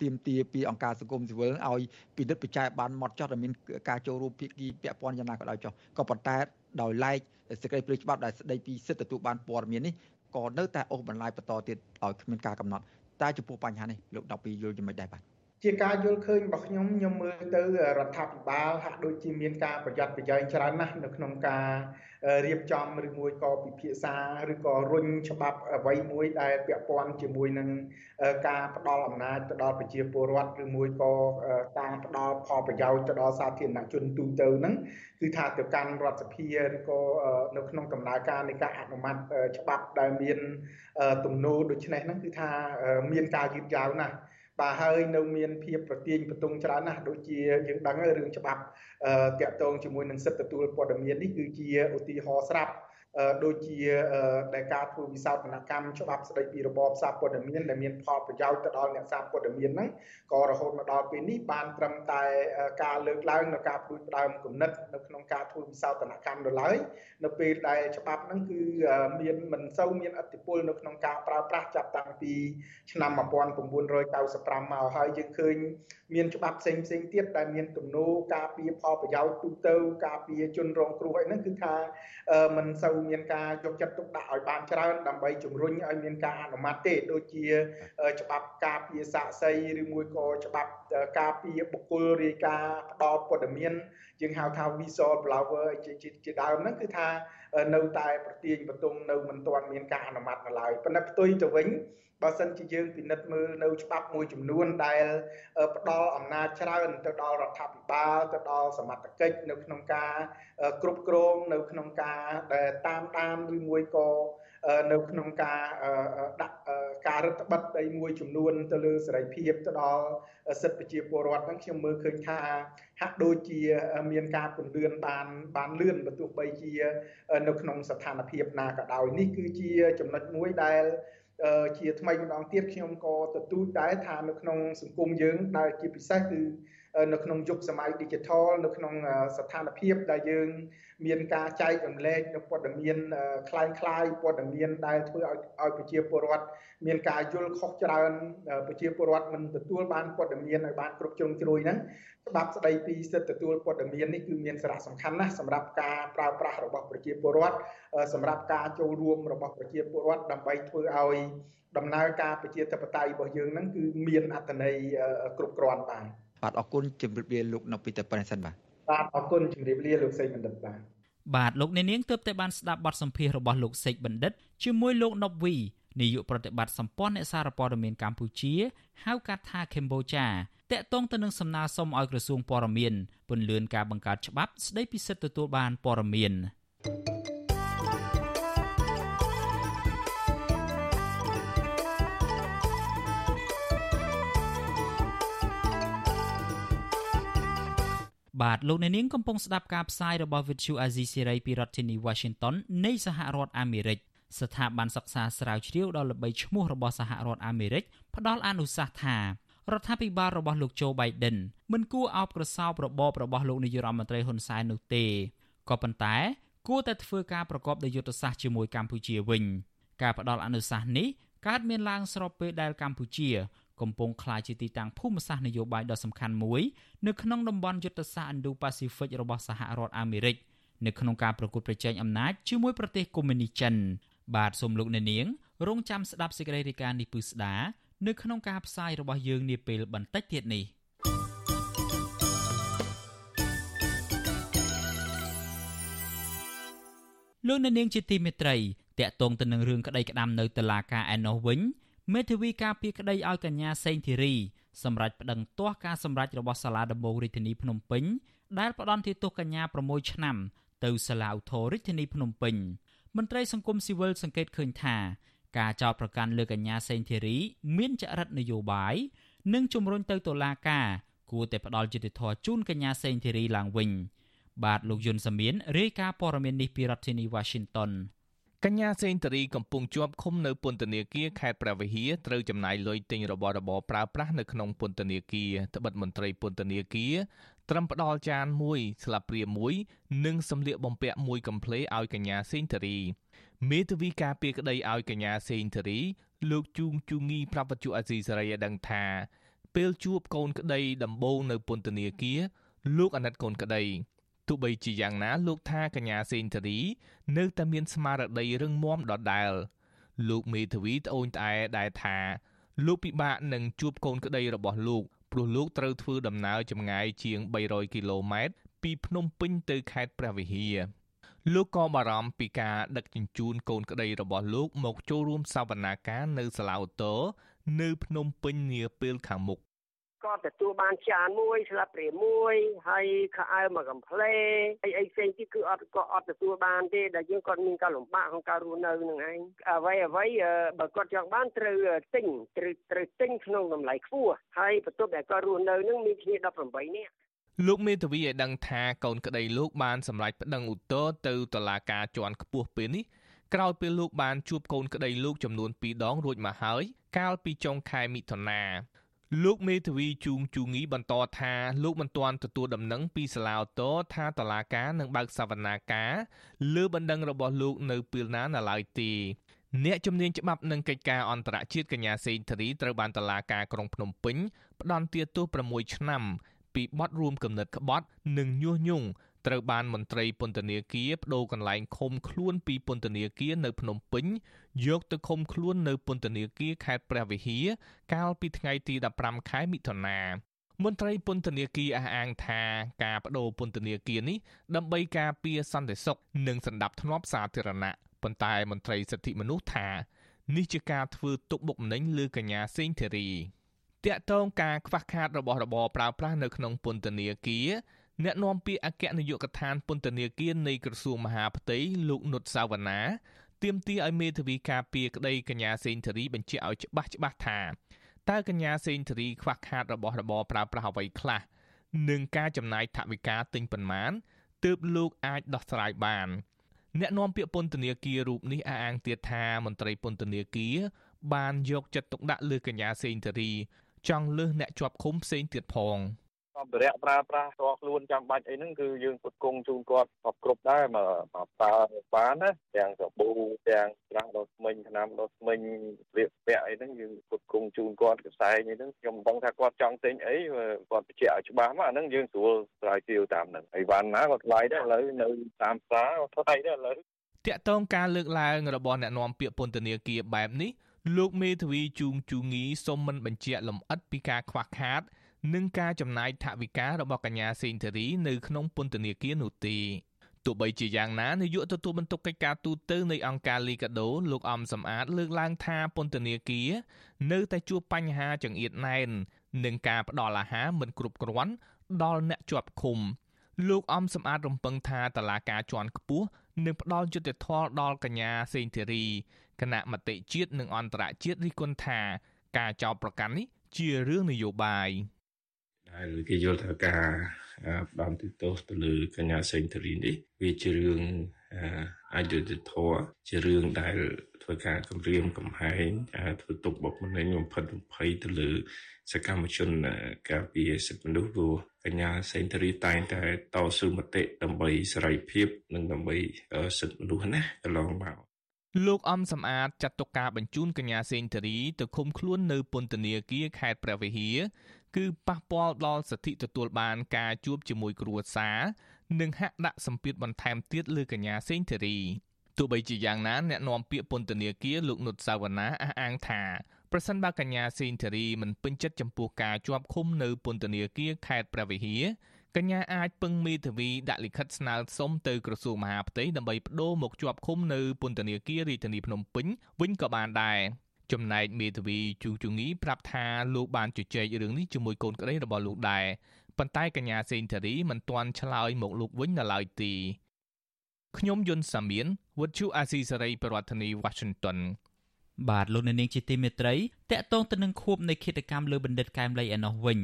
ទៀមទាពីអង្គការសង្គមស៊ីវិលឲ្យពិនិត្យបច្ច័យបានម៉ត់ចត់ឲ្យមានការចូលរួមភាគីពាក់ព័ន្ធយ៉ាងណាក៏ដោយចុះក៏ប៉ុន្តែដោយឡែកសេចក្តីព្រាងច្បាប់ដែលស្តីពីសិទ្ធិទទួលបានព័ត៌មាននេះក៏នៅតែអូសបន្លាយបន្តទៀតឲ្យគ្មានការកំណត់តែចំពោះបញ្ហានេះលោក12យល់យ៉ាងម៉េចដែរបាទ ជាការយល់ឃើញរបស់ខ្ញុំខ្ញុំមើលទៅរដ្ឋាភិបាលហាក់ដូចជាមានការប្រយ័ត្នប្រយែងច្រើនណាស់នៅក្នុងការរៀបចំឬមួយក៏ពិភាក្សាឬក៏រុញច្បាប់អ្វីមួយដែលពាក់ព័ន្ធជាមួយនឹងការផ្ដល់អំណាចទៅដល់ប្រជាពលរដ្ឋឬមួយក៏ការផ្ដល់ផលប្រយោជន៍ទៅដល់សាធារណជនទូទៅហ្នឹងគឺថាទៅកាន់រដ្ឋសភាឬក៏នៅក្នុងដំណើរការនៃការអនុម័តច្បាប់ដែលមានទំនោរដូចនេះហ្នឹងគឺថាមានការយឺតយ៉ាវណាស់ បាទហើយនៅមានភាពប្រទៀងបន្ទង់ច្រើនណាស់ដូចជាយើងដឹងហើយរឿងច្បាប់តាក់ទងជាមួយនឹងសិទ្ធិទទួលព័ត៌មាននេះគឺជាឧទាហរណ៍ស្រាប់ ដូចជាដែលការធ្វើវិសោធនកម្មច្បាប់ស្តីពីរបបសារព័ត៌មានដែលមានផលប្រយោជន៍ទៅដល់អ្នកសារព័ត៌មានហ្នឹងក៏រហូតមកដល់ពេលនេះបានត្រឹមតែការលើកឡើងនៅការព្រួយផ្ដើមគំនិតនៅក្នុងការធ្វើវិសោធនកម្មដល់ឡើយនៅពេលដែលច្បាប់ហ្នឹងគឺមានមិនសូវមានអធិបុលនៅក្នុងការប្រើប្រាស់ចាប់តាំងពីឆ្នាំ1995មកហើយយើងឃើញមានច្បាប់ផ្សេងផ្សេងទៀតដែលមានទំនោរការពារផលប្រយោជន៍ទូទៅការពារជនរងគ្រោះអីហ្នឹងគឺថាមិនសូវមានការយកចិត្តទុកដាក់ឲ្យបានច្រើនដើម្បីជំរុញឲ្យមានការអនុម័តទេដូចជាច្បាប់ការពារសាកសីឬមួយក៏ច្បាប់ការពារបុគ្គលរាយការណ៍ផ្ដល់ព័ត៌មានយើងហៅថា visual blower ជាជាដើមហ្នឹងគឺថា នៅតែប្រទៀងបន្ទង់នៅមិនទាន់មានការអនុម័តនៅឡើយប៉ុន្តែផ្ទុយទៅវិញបើសិនជាយើងពិនិត្យមើលនៅច្បាប់មួយចំនួនដែលផ្ដល់អំណាចច្រើនទៅដល់រដ្ឋាភិបាលទៅដល់សមត្ថកិច្ចនៅក្នុងការគ្រប់គ្រងនៅក្នុងការដែលតាមដានឬមួយក៏នៅក្នុងការដាក់ ការរដ្ឋបတ်ដីមួយចំនួនទៅលើសេរីភាពទៅដល់សិទ្ធិប្រជាពលរដ្ឋហ្នឹងខ្ញុំមើលឃើញថាហាក់ដូចជាមានការពន្លឿនបានបានលឿនបើទោះបីជា នៅក្នុងស្ថានភាពណាក៏ដោយនេះគឺជាចំណុចមួយដែលជាថ្មីម្ដងទៀតខ្ញុំក៏ទទូចដែរថានៅក្នុងសង្គមយើងដែលជាពិសេសគឺ នៅក្នុងយុគសម័យ Digital នៅក្នុងស្ថានភាពដែលយើងមានការចែករំលែកនៅព័ត៌មានคล้ายคล้ายព័ត៌មានដែលធ្វើឲ្យឲ្យប្រជាពលរដ្ឋមានការយល់ខុសច្រើនប្រជាពលរដ្ឋមិនទទួលបានព័ត៌មានឲ្យបានគ្រប់ជ្រុងជ្រោយហ្នឹងច្បាប់ស្ដីពីសិទ្ធិទទួលព័ត៌មាននេះគឺមានសារៈសំខាន់ណាស់សម្រាប់ការប្រើប្រាស់របស់ប្រជាពលរដ្ឋសម្រាប់ការចូលរួមរបស់ប្រជាពលរដ្ឋដើម្បីធ្វើឲ្យដំណើរការប្រជាធិបតេយ្យរបស់យើងហ្នឹងគឺមានអត្ថន័យគ្រប់គ្រាន់បាទ បាទអរគុណជម្រាបលាលោកនៅពីតែប៉ុណ្្នេះសិនបាទបាទអរគុណជម្រាបលាលោកសេកបណ្ឌិតបាទបាទលោកអ្នកនាងទើបតែបានស្ដាប់បទសម្ភាសន៍របស់លោកសេកបណ្ឌិតជាមួយលោកណប់វីនាយកប្រតិបត្តិសម្ព័ន្ធអ្នកសារព័ត៌មានកម្ពុជាហៅកាត់ថាកម្ពុជាតាក់ទងទៅនឹងសំណើសុំឲ្យក្រសួងព័ត៌មានពន្យាការបង្កើតច្បាប់ស្ដីពីសិទ្ធិទទួលបានព័ត៌មាន បាទលោកអ្នកនាងកំពុងស្ដាប់ការផ្សាយរបស់ Vuthu Azizi Serai ពីរដ្ឋធានី Washington នៃសហរដ្ឋអាមេរិកស្ថាប័នសិក្សាស្រាវជ្រាវដ៏ល្បីឈ្មោះរបស់សហរដ្ឋអាមេរិកផ្ដល់អនុសាសន៍ថារដ្ឋាភិបាលរបស់លោកโจ Biden មិនគួរអោបក្រសោបរបបរបស់លោកនាយរដ្ឋមន្ត្រីហ៊ុនសែននោះទេក៏ប៉ុន្តែគួរតែធ្វើការប្រកបដោយយុទ្ធសាស្ត្រជាមួយកម្ពុជាវិញ ការផ្ដល់អនុសាសន៍នេះកើតមានឡើងស្របពេលដែលកម្ពុជា កំពុងក្លាយជាទីតាំងភូមិសាស្ត្រនយោបាយដ៏សំខាន់មួយនៅក្នុងតំបន់យុទ្ធសាស្ត្រ Indo-Pacific របស់សហរដ្ឋអាមេរិកនៅក្នុងការប្រកួតប្រជែងអំណាចជាមួយប្រទេសកុម្មុយនីសចិន បាទសូមលោកអ្នកនាងរងចាំស្ដាប់សេចក្តីរាយការណ៍នេះពឺស្ដានៅក្នុងការផ្សាយរបស់យើងនាពេលបន្តិចទៀតនេះលោកអ្នកនាងជាទីមេត្រីតាក់ទងទៅនឹងរឿងក្តីក្តាំនៅតុលាការឯណោះវិញ មេធាវីការពារក្តីឲ្យកញ្ញាសេងធីរីសម្រាប់ប្តឹងទាស់ការសម្រេចរបស់សាលាដំបងរាជធានីភ្នំពេញដែលផ្ដន្ទាទោសកញ្ញា6ឆ្នាំ ទៅសាលាឧទ្ធររាជធានីភ្នំពេញមន្ត្រីសង្គមស៊ីវិលសង្កេតឃើញថាការចោទប្រកាន់លើកញ្ញាសេងធីរី មានចរិតនយោបាយនិងជំរុញទៅតុលាការគួរតែផ្ដល់យុត្តិធម៌ជូនកញ្ញាសេងធីរីឡើងវិញ បាទលោកយុនសាមៀនរាយការណ៍ព័ត៌មាននេះពីរដ្ឋធានី Washington កញ្ញាសេងតារីកំពុងជាប់ឃុំនៅពន្ធនាគារខេត្តព្រះវិហារត្រូវចំណាយលុយទិញរបស់របរប្រើប្រាស់នៅក្នុងពន្ធនាគារត្បិតមន្ត្រីពន្ធនាគារត្រឹមផ្ដល់ចានមួយស្លាបព្រាមួយនិងសម្លៀកបំពាក់មួយកំ pl ឲ្យកញ្ញាសេងតារីមេធាវីការពារក្តីឲ្យកញ្ញាសេងតារីលោកជួងជូងីប្រាប់វិទ្យុអាស៊ីសេរីឲ្យដឹងថាពេលជួបកូនក្តីដំបូងនៅពន្ធនាគារលោកអាណិតកូនក្តី ទោះបីជាយ៉ាងណាលោកថាកញ្ញាសេងធារី នៅតែមានស្មារតីរឹងមាំដដែលលោកមេធាវីត្អូញត្អែដែរថា លោកពិបាកនឹងជួបកូនក្តីរបស់លោកព្រោះលោកត្រូវធ្វើដំណើរចម្ងាយជាង300គីឡូម៉ែត្រពីភ្នំពេញទៅខេត្តព្រះវិហារលោកក៏បារម្ភពីការដឹកជញ្ជូនកូនក្តីរបស់លោកមកចូលរួមសវនាការនៅសាឡាវតូនៅភ្នំពេញនាពេលខាងមុខ ក៏ទទួលបានចានមួយស្លាបព្រាមួយហើយខោអាវមួយកំ pl អីអីផ្សេងទៀតគឺអត់ក៏អត់ទទួលបានទេដែលយើងគាត់មានការលំបាកក្នុងការរស់នៅនឹងឯងអ្វីអ្វីបើគាត់ចង់បានត្រូវទិញត្រូវត្រូវទិញក្នុងតម្លៃខ្ពស់ហើយបន្ទប់ដែលគាត់រស់នៅនឹងមានគ្នា18នាក់លោកមេធាវីឲ្យដឹងថាកូនក្តីលោកបានសម្រេចប្តឹងឧទ្ធរទៅតុលាការជាន់ខ្ពស់ពេលនេះក្រោយពេលលោកបានជួបកូនក្តីលោកចំនួន2ដងរួចមកហើយកាលពីចុងខែមិថុនា លោកមេធាវីជួងជូងីបន្តថាលោកមិនទាន់ទទួលដំណឹងពីសាលាឧទ្ធរថាតឡាការនឹងបើកសវនាការលើបណ្ដឹងរបស់លោកនៅពេលណានៅឡើយទេអ្នកជំនាញច្បាប់និងកិច្ចការអន្តរជាតិកញ្ញាសេងធារីត្រូវបានតឡាការក្រុងភ្នំពេញផ្ដន្ទាទោស6ឆ្នាំពីបទរួមគំនិតក្បត់ និងញុះញង់ ត្រូវបានមន្ត្រីពន្ធនាគារបដូរកន្លែងឃុំខ្លួនពីពន្ធនាគារនៅភ្នំពេញយកទៅឃុំខ្លួននៅពន្ធនាគារខេត្តព្រះវិហារកាលពីថ្ងៃទី15ខែមិថុនាមន្ត្រីពន្ធនាគារអះអាងថាការបដូរពន្ធនាគារនេះដើម្បីការពារសន្តិសុខនិងសណ្ដាប់ធ្នាប់សាធារណៈប៉ុន្តែមន្ត្រីសិទ្ធិមនុស្សថានេះជាការធ្វើទុកបុកម្នេញលើកញ្ញាសេងធីរីតាក់ទងការខ្វះខាតរបស់របរប្រើប្រាស់នៅក្នុងពន្ធនាគារ អ្នកនាំពាក្យអគ្គនាយកដ្ឋានពន្ធនាគារនៃក្រសួងមហាផ្ទៃលោកនុតសាវណ្ណាទាមទារឲ្យមេធាវីការពារក្តីកញ្ញាសេងធារីបញ្ជាក់ឲ្យច្បាស់ច្បាស់ថាតើកញ្ញាសេងធារីខ្វះខាតរបស់របរប្រើប្រាស់អ្វីខ្លះនិងការចំណាយថវិកាទិញប៉ុន្មានទើបលោកអាចដោះស្រាយបានអ្នកនាំពាក្យពន្ធនាគាររូបនេះអះអាងទៀតថាមន្ត្រីពន្ធនាគារបានយកចិត្តទុកដាក់លើកញ្ញាសេងធារីចង់លើសអ្នកជាប់ឃុំផ្សេងទៀតផង។ សម្ភារៈប្រើប្រាស់ផ្ទាល់ខ្លួនចាំបាច់អីហ្នឹងគឺយើងផ្គត់ផ្គង់ជូនគាត់គ្រប់គ្រប់ដែរមកមកប្រើបានណាទាំងសាប៊ូទាំងច្រាស់ដុសធ្មេញថ្នាំដុសធ្មេញរៀបពាក់អីហ្នឹងយើងផ្គត់ផ្គង់ជូនគាត់កសែងអីហ្នឹងខ្ញុំមិនដឹងថាគាត់ចង់ទិញអីគាត់បញ្ជាក់ឲ្យច្បាស់មកអាហ្នឹងយើងស្រួលស្រាវជ្រាវតាមហ្នឹងហើយវ៉ាន់ណាក៏ថ្លៃដែរឥឡូវនៅតាមផ្សារក៏ថ្លៃដែរឥឡូវតាក់ទងការលើកឡើងរបស់អ្នកនាំពាក្យពន្ធនាគារបែបនេះលោកមេធាវីជួងជូងីសូមមិនបញ្ជាក់លម្អិតពីការខ្វះខាត និងការចំណាយថវិការបស់កញ្ញាសេងធារីនៅក្នុងពន្ធនាគារនោះទេទោះបីជាយ៉ាងណានាយកទទួលបន្ទុកកិច្ចការទូតនៃអង្គការលីកាដូលោកអំសំអាតលើកឡើងថាពន្ធនាគារនៅតែជួបបញ្ហាចង្អៀតណែននិងការផ្ដល់អាហារមិនគ្រប់គ្រាន់ដល់អ្នកជាប់ឃុំលោកអំសំអាតរំពឹងថាតឡាការជាន់ខ្ពស់នឹងផ្ដល់យុត្តិធម៌ដល់កញ្ញាសេងធារីគណៈមតិជាតិនិងអន្តរជាតិរិះគន់ថា ការចោទប្រកាន់នេះជារឿងនយោបាយ ដែលគេយល់ថាការផ្ដំទោសទៅលើកញ្ញាសេងធារីនេះវាជារឿងអយុត្តិធម៌ជារឿងដែលធ្វើការគម្រាមកំហែងធ្វើទុកបុកម្នេញបំផិតបំភ័យទៅលើសកម្មជនការពារសិទ្ធិមនុស្សព្រោះកញ្ញាសេងធារីតែងតែតស៊ូមតិដើម្បីសេរីភាព និងដើម្បីសិទ្ធិមនុស្សណាកន្លងមកលោកអំសំអាតចាត់ទុកការបញ្ជូនកញ្ញាសេងធារីទៅឃុំខ្លួននៅពន្ធនាគារខេត្តព្រះវិហារ គឺប៉ះពាល់ដល់សិទ្ធិទទួលបានការជួបជាមួយគ្រួសារនិងហាក់ដាក់សម្ពាធបន្ថែមទៀតលើកញ្ញាសេងធារីទោះបីជាយ៉ាងណាអ្នកនាំពាក្យពន្ធនាគារលោកនុតសាវណ្ណាអះអាងថាប្រសិនបើកញ្ញាសេងធារីមិនពេញចិត្តចំពោះការជាប់ឃុំនៅពន្ធនាគារខេត្តព្រះវិហារកញ្ញាអាចពឹងមេធាវីដាក់លិខិតស្នើសុំទៅក្រសួងមហាផ្ទៃដើម្បីបដូរមកជាប់ឃុំនៅពន្ធនាគាររាជធានីភ្នំពេញវិញក៏បានដែរ ចំណែកមេធាវីជូជងីប្រាប់ថាលោកបានជជែករឿងនេះជាមួយកូនក្តីរបស់លោកដែរប៉ុន្តែកញ្ញាសេងធារីមិនទាន់ឆ្លើយមកលោកវិញនៅឡើយទេខ្ញុំយុនសាមៀនវុទ្ធុអាស៊ីសេរីប្រធានាធិបតី Washington បាទលោកអ្នកនាងជាទីមេត្រីតកតងទៅនឹងខួបនៃគិតកម្មលើបណ្ឌិតកែមលីឯណោះវិញ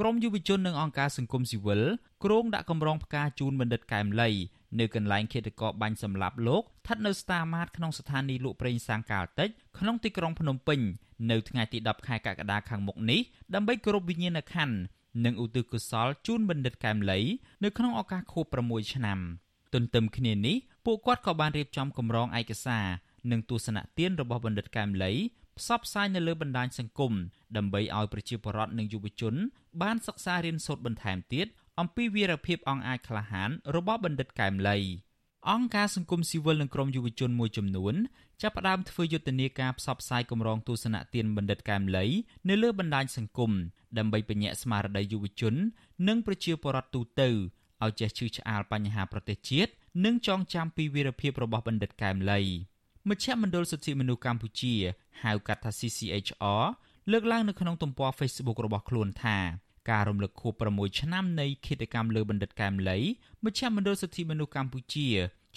ក្រមយុវជននិងអង្គការសង្គមស៊ីវិលក្រុងដាក់កម្រងផ្កាជូនបណ្ឌិតកែមលីនៅកន្លែងឃាតករបាញ់សម្លាប់លោកស្ថិតនៅស្តាម៉ាតក្នុងស្ថានីយ៍លក់ប្រេងសាំងកាលតិចក្នុងទីក្រុងភ្នំពេញនៅថ្ងៃទី10ខែកក្កដាខាងមុខនេះដើម្បីគោរពវិញ្ញាណក្ខន្ធនិងឧទ្ទិសកុសលជូនបណ្ឌិតកែមលីនៅក្នុងឱកាសខួប6ឆ្នាំទន្ទឹមគ្នានេះពួកគាត់ក៏បានរៀបចំកម្រងឯកសារនិងទស្សនៈទានរបស់បណ្ឌិតកែមលី ផ្សព្វផ្សាយនៅលើបណ្ដាញសង្គមដើម្បីឲ្យប្រជាពលរដ្ឋនិងយុវជន បានសិក្សារៀនសូត្របន្ថែមទៀតអំពីវីរភាពអង្អាចក្លាហានរបស់បណ្ឌិតកែមលីអង្គការសង្គមស៊ីវិលនិងក្រមយុវជនមួយចំនួនចាប់ផ្ដើមធ្វើយុទ្ធនាការផ្សព្វផ្សាយគម្រោងទស្សនៈទានបណ្ឌិតកែមលីនៅលើបណ្ដាញសង្គមដើម្បីបញ្ញាក់ស្មារតីយុវជន និងប្រជាពលរដ្ឋទូទៅឲ្យចេះឈឺឆ្អាលបញ្ហាប្រទេសជាតិនិងចងចាំពីវីរភាពរបស់បណ្ឌិតកែមលី មជ្ឈមណ្ឌលសិទ្ធិមនុស្សកម្ពុជាហៅកាត់ថា CCHR លើកឡើងនៅក្នុងទំព័រ Facebook របស់ខ្លួនថាការរំលឹកខួប6ឆ្នាំនៃគិតកម្មលើបណ្ឌិតកែមលីមជ្ឈមណ្ឌលសិទ្ធិមនុស្សកម្ពុជា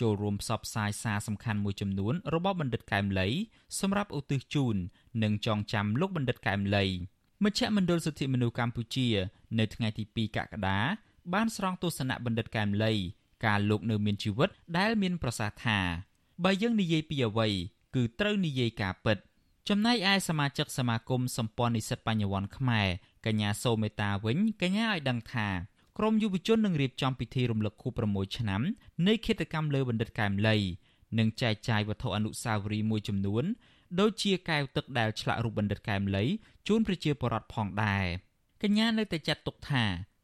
ចូលរួមផ្សព្វផ្សាយសារសំខាន់មួយចំនួនរបស់បណ្ឌិតកែមលីសម្រាប់ឧទ្ទិសជូននិងចងចាំលោកបណ្ឌិតកែមលីមជ្ឈមណ្ឌលសិទ្ធិមនុស្សកម្ពុជា នៅថ្ងៃទី2កក្កដាបានស្រង់ទស្សនៈបណ្ឌិតកែមលីការលោកនៅមានជីវិតដែលមានប្រសាសន៍ថា បើយើងនិយាយពីអ្វីគឺត្រូវនិយាយការពិត ចំណែកឯសមាជិកសមាគមសម្ព័ន្ធនិស្សិតបញ្ញវន្តខ្មែរកញ្ញាសូមេតាវិញកញ្ញាឲ្យដឹងថាក្រមយុវជននឹងរៀបចំពិធីរំលឹកខួប6ឆ្នាំនៃគិតកម្មលើបណ្ឌិតកែមលីនិងចែកចាយវត្ថុអនុស្សាវរីយ៍មួយចំនួនដូចជាកែវទឹកដែលឆ្លាក់រូបបណ្ឌិតកែមលីជូនប្រជាពលរដ្ឋផងដែរកញ្ញានៅតែចាត់ទុកថា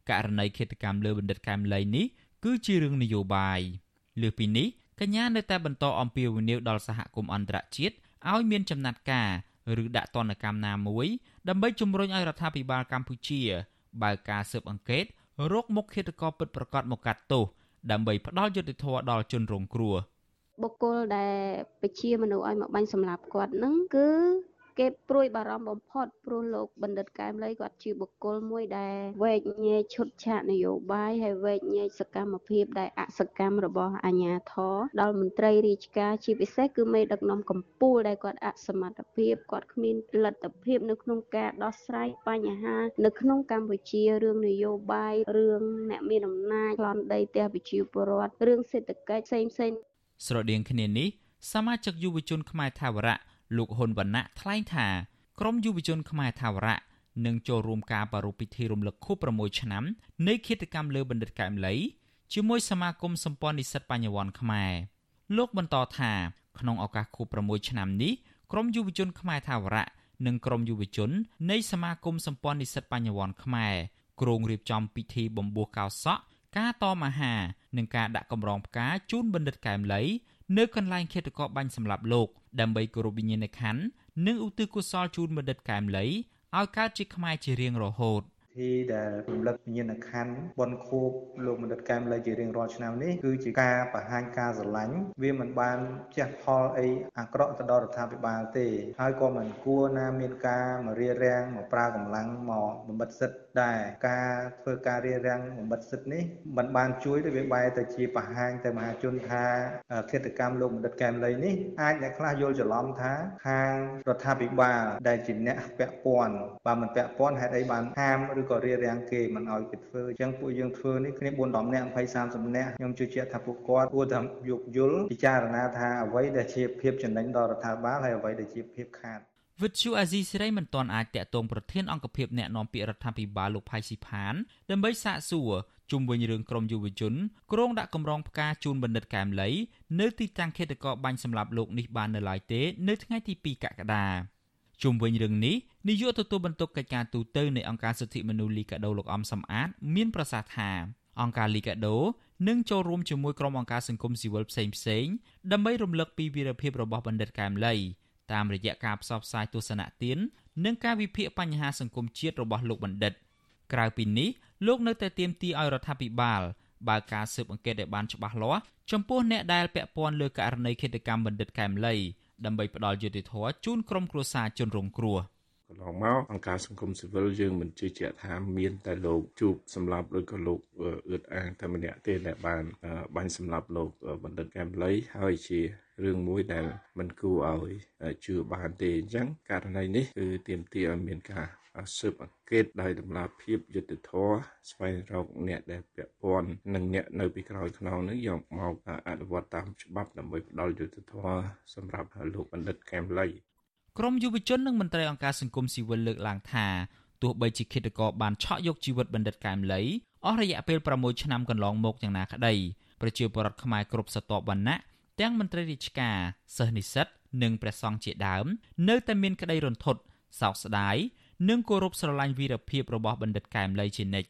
ករណីឃាតកម្មលើបណ្ឌិតកែមលីនេះគឺជារឿងនយោបាយលើសពីនេះ កញ្ញានៅតែបន្តអំពាវនាវដល់សហគមន៍អន្តរជាតិឲ្យមានចំណាត់ការឬដាក់ទណ្ឌកម្មណាមួយដើម្បីជំរុញឲ្យរដ្ឋាភិបាលកម្ពុជាបើកការស៊ើបអង្កេតរកមុខឃាតករពិតប្រាកដមកកាត់ទោសដើម្បីផ្ដល់យុត្តិធម៌ដល់ជនរងគ្រោះបុគ្គលដែលពជាមនុស្សឲ្យមកបាញ់សម្លាប់គាត់នឹងគឺ គេព្រួយបារម្ភបំផុត ព្រោះលោកបណ្ឌិតកែមលីគាត់ជាបុគ្គលមួយដែលវែកញែកឈុតឆាកនយោបាយហើយវែកញែកសកម្មភាពដែលអសកម្មរបស់អាជ្ញាធរដល់មន្ត្រីរាជការជាពិសេសគឺមេដឹកនាំកម្ពុជាដែលគាត់អសមត្ថភាពគាត់គ្មានលទ្ធភាពនៅក្នុងការដោះស្រាយបញ្ហា នៅក្នុងកម្ពុជារឿងនយោបាយរឿងអ្នកមានអំណាចប្លន់ដីផ្ទះប្រជាពលរដ្ឋរឿងសេដ្ឋកិច្ចផ្សេងផ្សេងស្រដៀងគ្នានេះសមាជិកយុវជនខ្មែរថាវរៈ លោកហ៊ុនវណ្ណៈថ្លែងថាក្រមយុវជនខ្មែរថាវរៈនឹងចូលរួមការប្រារព្ធពិធីរំលឹកខួប6ឆ្នាំនៃឃាតកម្មលើបណ្ឌិតកែមលីជាមួយសមាគមសម្ព័ន្ធនិស្សិតបញ្ញវន្តខ្មែរលោកបន្តថាក្នុងឱកាសខួប6ឆ្នាំនេះក្រមយុវជនខ្មែរថាវរៈនិងក្រមយុវជននៃសមាគមសម្ព័ន្ធនិស្សិតបញ្ញវន្តខ្មែរគ្រងរៀបចំពិធីបំពោះកោសក់ការតមអាហារនិងការដាក់កម្រងផ្កាជូនបណ្ឌិតកែមលី នៅកន្លែងឃាតករបាញ់សម្លាប់លោកដើម្បីគោរពវិញ្ញាណក្ខន្ធនិងឧទ្ទិសកុសលជូនបណ្ឌិតកែមលីឲ្យកើតជាខ្មែរជារៀងរហូត ធីដែលរំលឹកវិញ្ញាណក្ខន្ធបនខួបលោកមនិតកែមលីជារៀងរាល់ឆ្នាំនេះគឺជាការបង្ហាញការស្រឡាញ់វាមិនបានជះផលអីអាក្រក់ទៅដល់រដ្ឋាភិបាលទេ ហើយក៏មិនគួរណាមានការមករារាំងមកប្រើកម្លាំងមកបំបិតសិទ្ធិដែរការធ្វើការរារាំងបំបិតសិទ្ធិនេះមិនបានជួយទៅវាបែរទៅជាបង្ហាញទៅមហាជនថាឃាតកម្មលោកមនិតកែមលីនេះអាចអ្នកខ្លះយល់ច្រឡំថាខាងរដ្ឋាភិបាលដែលជាអ្នកពាក់ព័ន្ធបើមិនពាក់ព័ន្ធហេតុអីបានហាមឬក៏រារាំងគេមិនឲ្យគេធ្វើអញ្ចឹងពួកយើងធ្វើនេះគ្នា4 10នាក់20 30នាក់ខ្ញុំជឿជាក់ថាពួកគាត់គួរតែយោគយល់ពិចារណាថាអ្វីដែលជាភាពចំណេញដល់រដ្ឋាភិបាលហើយអ្វីដែលជាភាពខាតវិទ្យុអាស៊ីសេរីមិនទាន់អាចតាក់ទងប្រធានអង្គភិបអ្នកណែនាំពាក្យរដ្ឋាភិបាលលោកផៃស៊ីផានដើម្បីសាកសួរជុំវិញរឿងក្រមយុវជនក្រុងដាក់កម្រងផ្កាជូនបណ្ឌិតកែមលីនៅទីតាំងខេត្តកោបាញ់សម្រាប់លោកនេះបាននៅឡើយទេ នៅថ្ងៃទី2កក្កដាជុំវិញរឿងនេះ នាយកទទួលបន្ទុកកិច្ចការទូតនៃអង្គការសិទ្ធិមនុស្សលីកាដូលោកអំសំអាត មានប្រសាសន៍ថាអង្គការលីកាដូនឹងចូលរួមជាមួយក្រុមអង្គការសង្គមស៊ីវិលផ្សេងផ្សេងដើម្បីរំលឹកពីវីរភាពរបស់បណ្ឌិតកែមលីតាមរយៈការផ្សព្វផ្សាយទស្សនៈទាននិងការវិភាគបញ្ហាសង្គមជាតិរបស់លោកបណ្ឌិត ក្រៅពីនេះលោកនៅតែទាមទារឲ្យរដ្ឋាភិបាលបើកការស៊ើបអង្កេតឲ្យបានច្បាស់លាស់ចំពោះអ្នកដែលពាក់ព័ន្ធលើករណីឃាតកម្មបណ្ឌិតកែមលីដើម្បីផ្ដល់យុត្តិធម៌ជូនក្រុមគ្រួសារជនរងគ្រោះក ន្លងមកអង្គការសង្គមស៊ីវិលយើងមិនជឿជាក់ថាមានតែលោកជួបសម្រាប់ឬក៏លោកអឺតអាងតែម្នាក់ទេដែលបានបាញ់សម្លាប់លោកបណ្ឌិតកែមលីហើយជារឿងមួយដែលមិនគួរឲ្យជឿបានទេអញ្ចឹងករណីនេះគឺទាមទារឲ្យមានការស៊ើបអង្កេតដោយតម្លាភាពយុត្តិធម៌ស្វែងរកអ្នកដែលពាក់ព័ន្ធនិងអ្នកនៅពីក្រោយខ្នងនេះយកមកអនុវត្តតាមច្បាប់ដើម្បីផ្ដល់យុត្តិធម៌សម្រាប់លោកបណ្ឌិតកែមលី ក្រមយុវជននិងមន្ត្រីអង្គការសង្គមស៊ីវិលលើកឡើងថាទោះបីជាឃាតករបានឆក់យកជីវិតបណ្ឌិតកែមលីអស់រយៈពេល6ឆ្នាំកន្លងមកយ៉ាងណាក្តីប្រជាពលរដ្ឋខ្មែរគ្រប់ស្រទាប់វណ្ណៈទាំងមន្ត្រីរាជការសិស្សនិស្សិតនិងព្រះសង្ឃជាដើម នៅតែមានក្តីរន្ធត់សោកស្ដាយនិងគោរពស្រឡាញ់វីរភាពរបស់បណ្ឌិតកែមលីជានិច្ច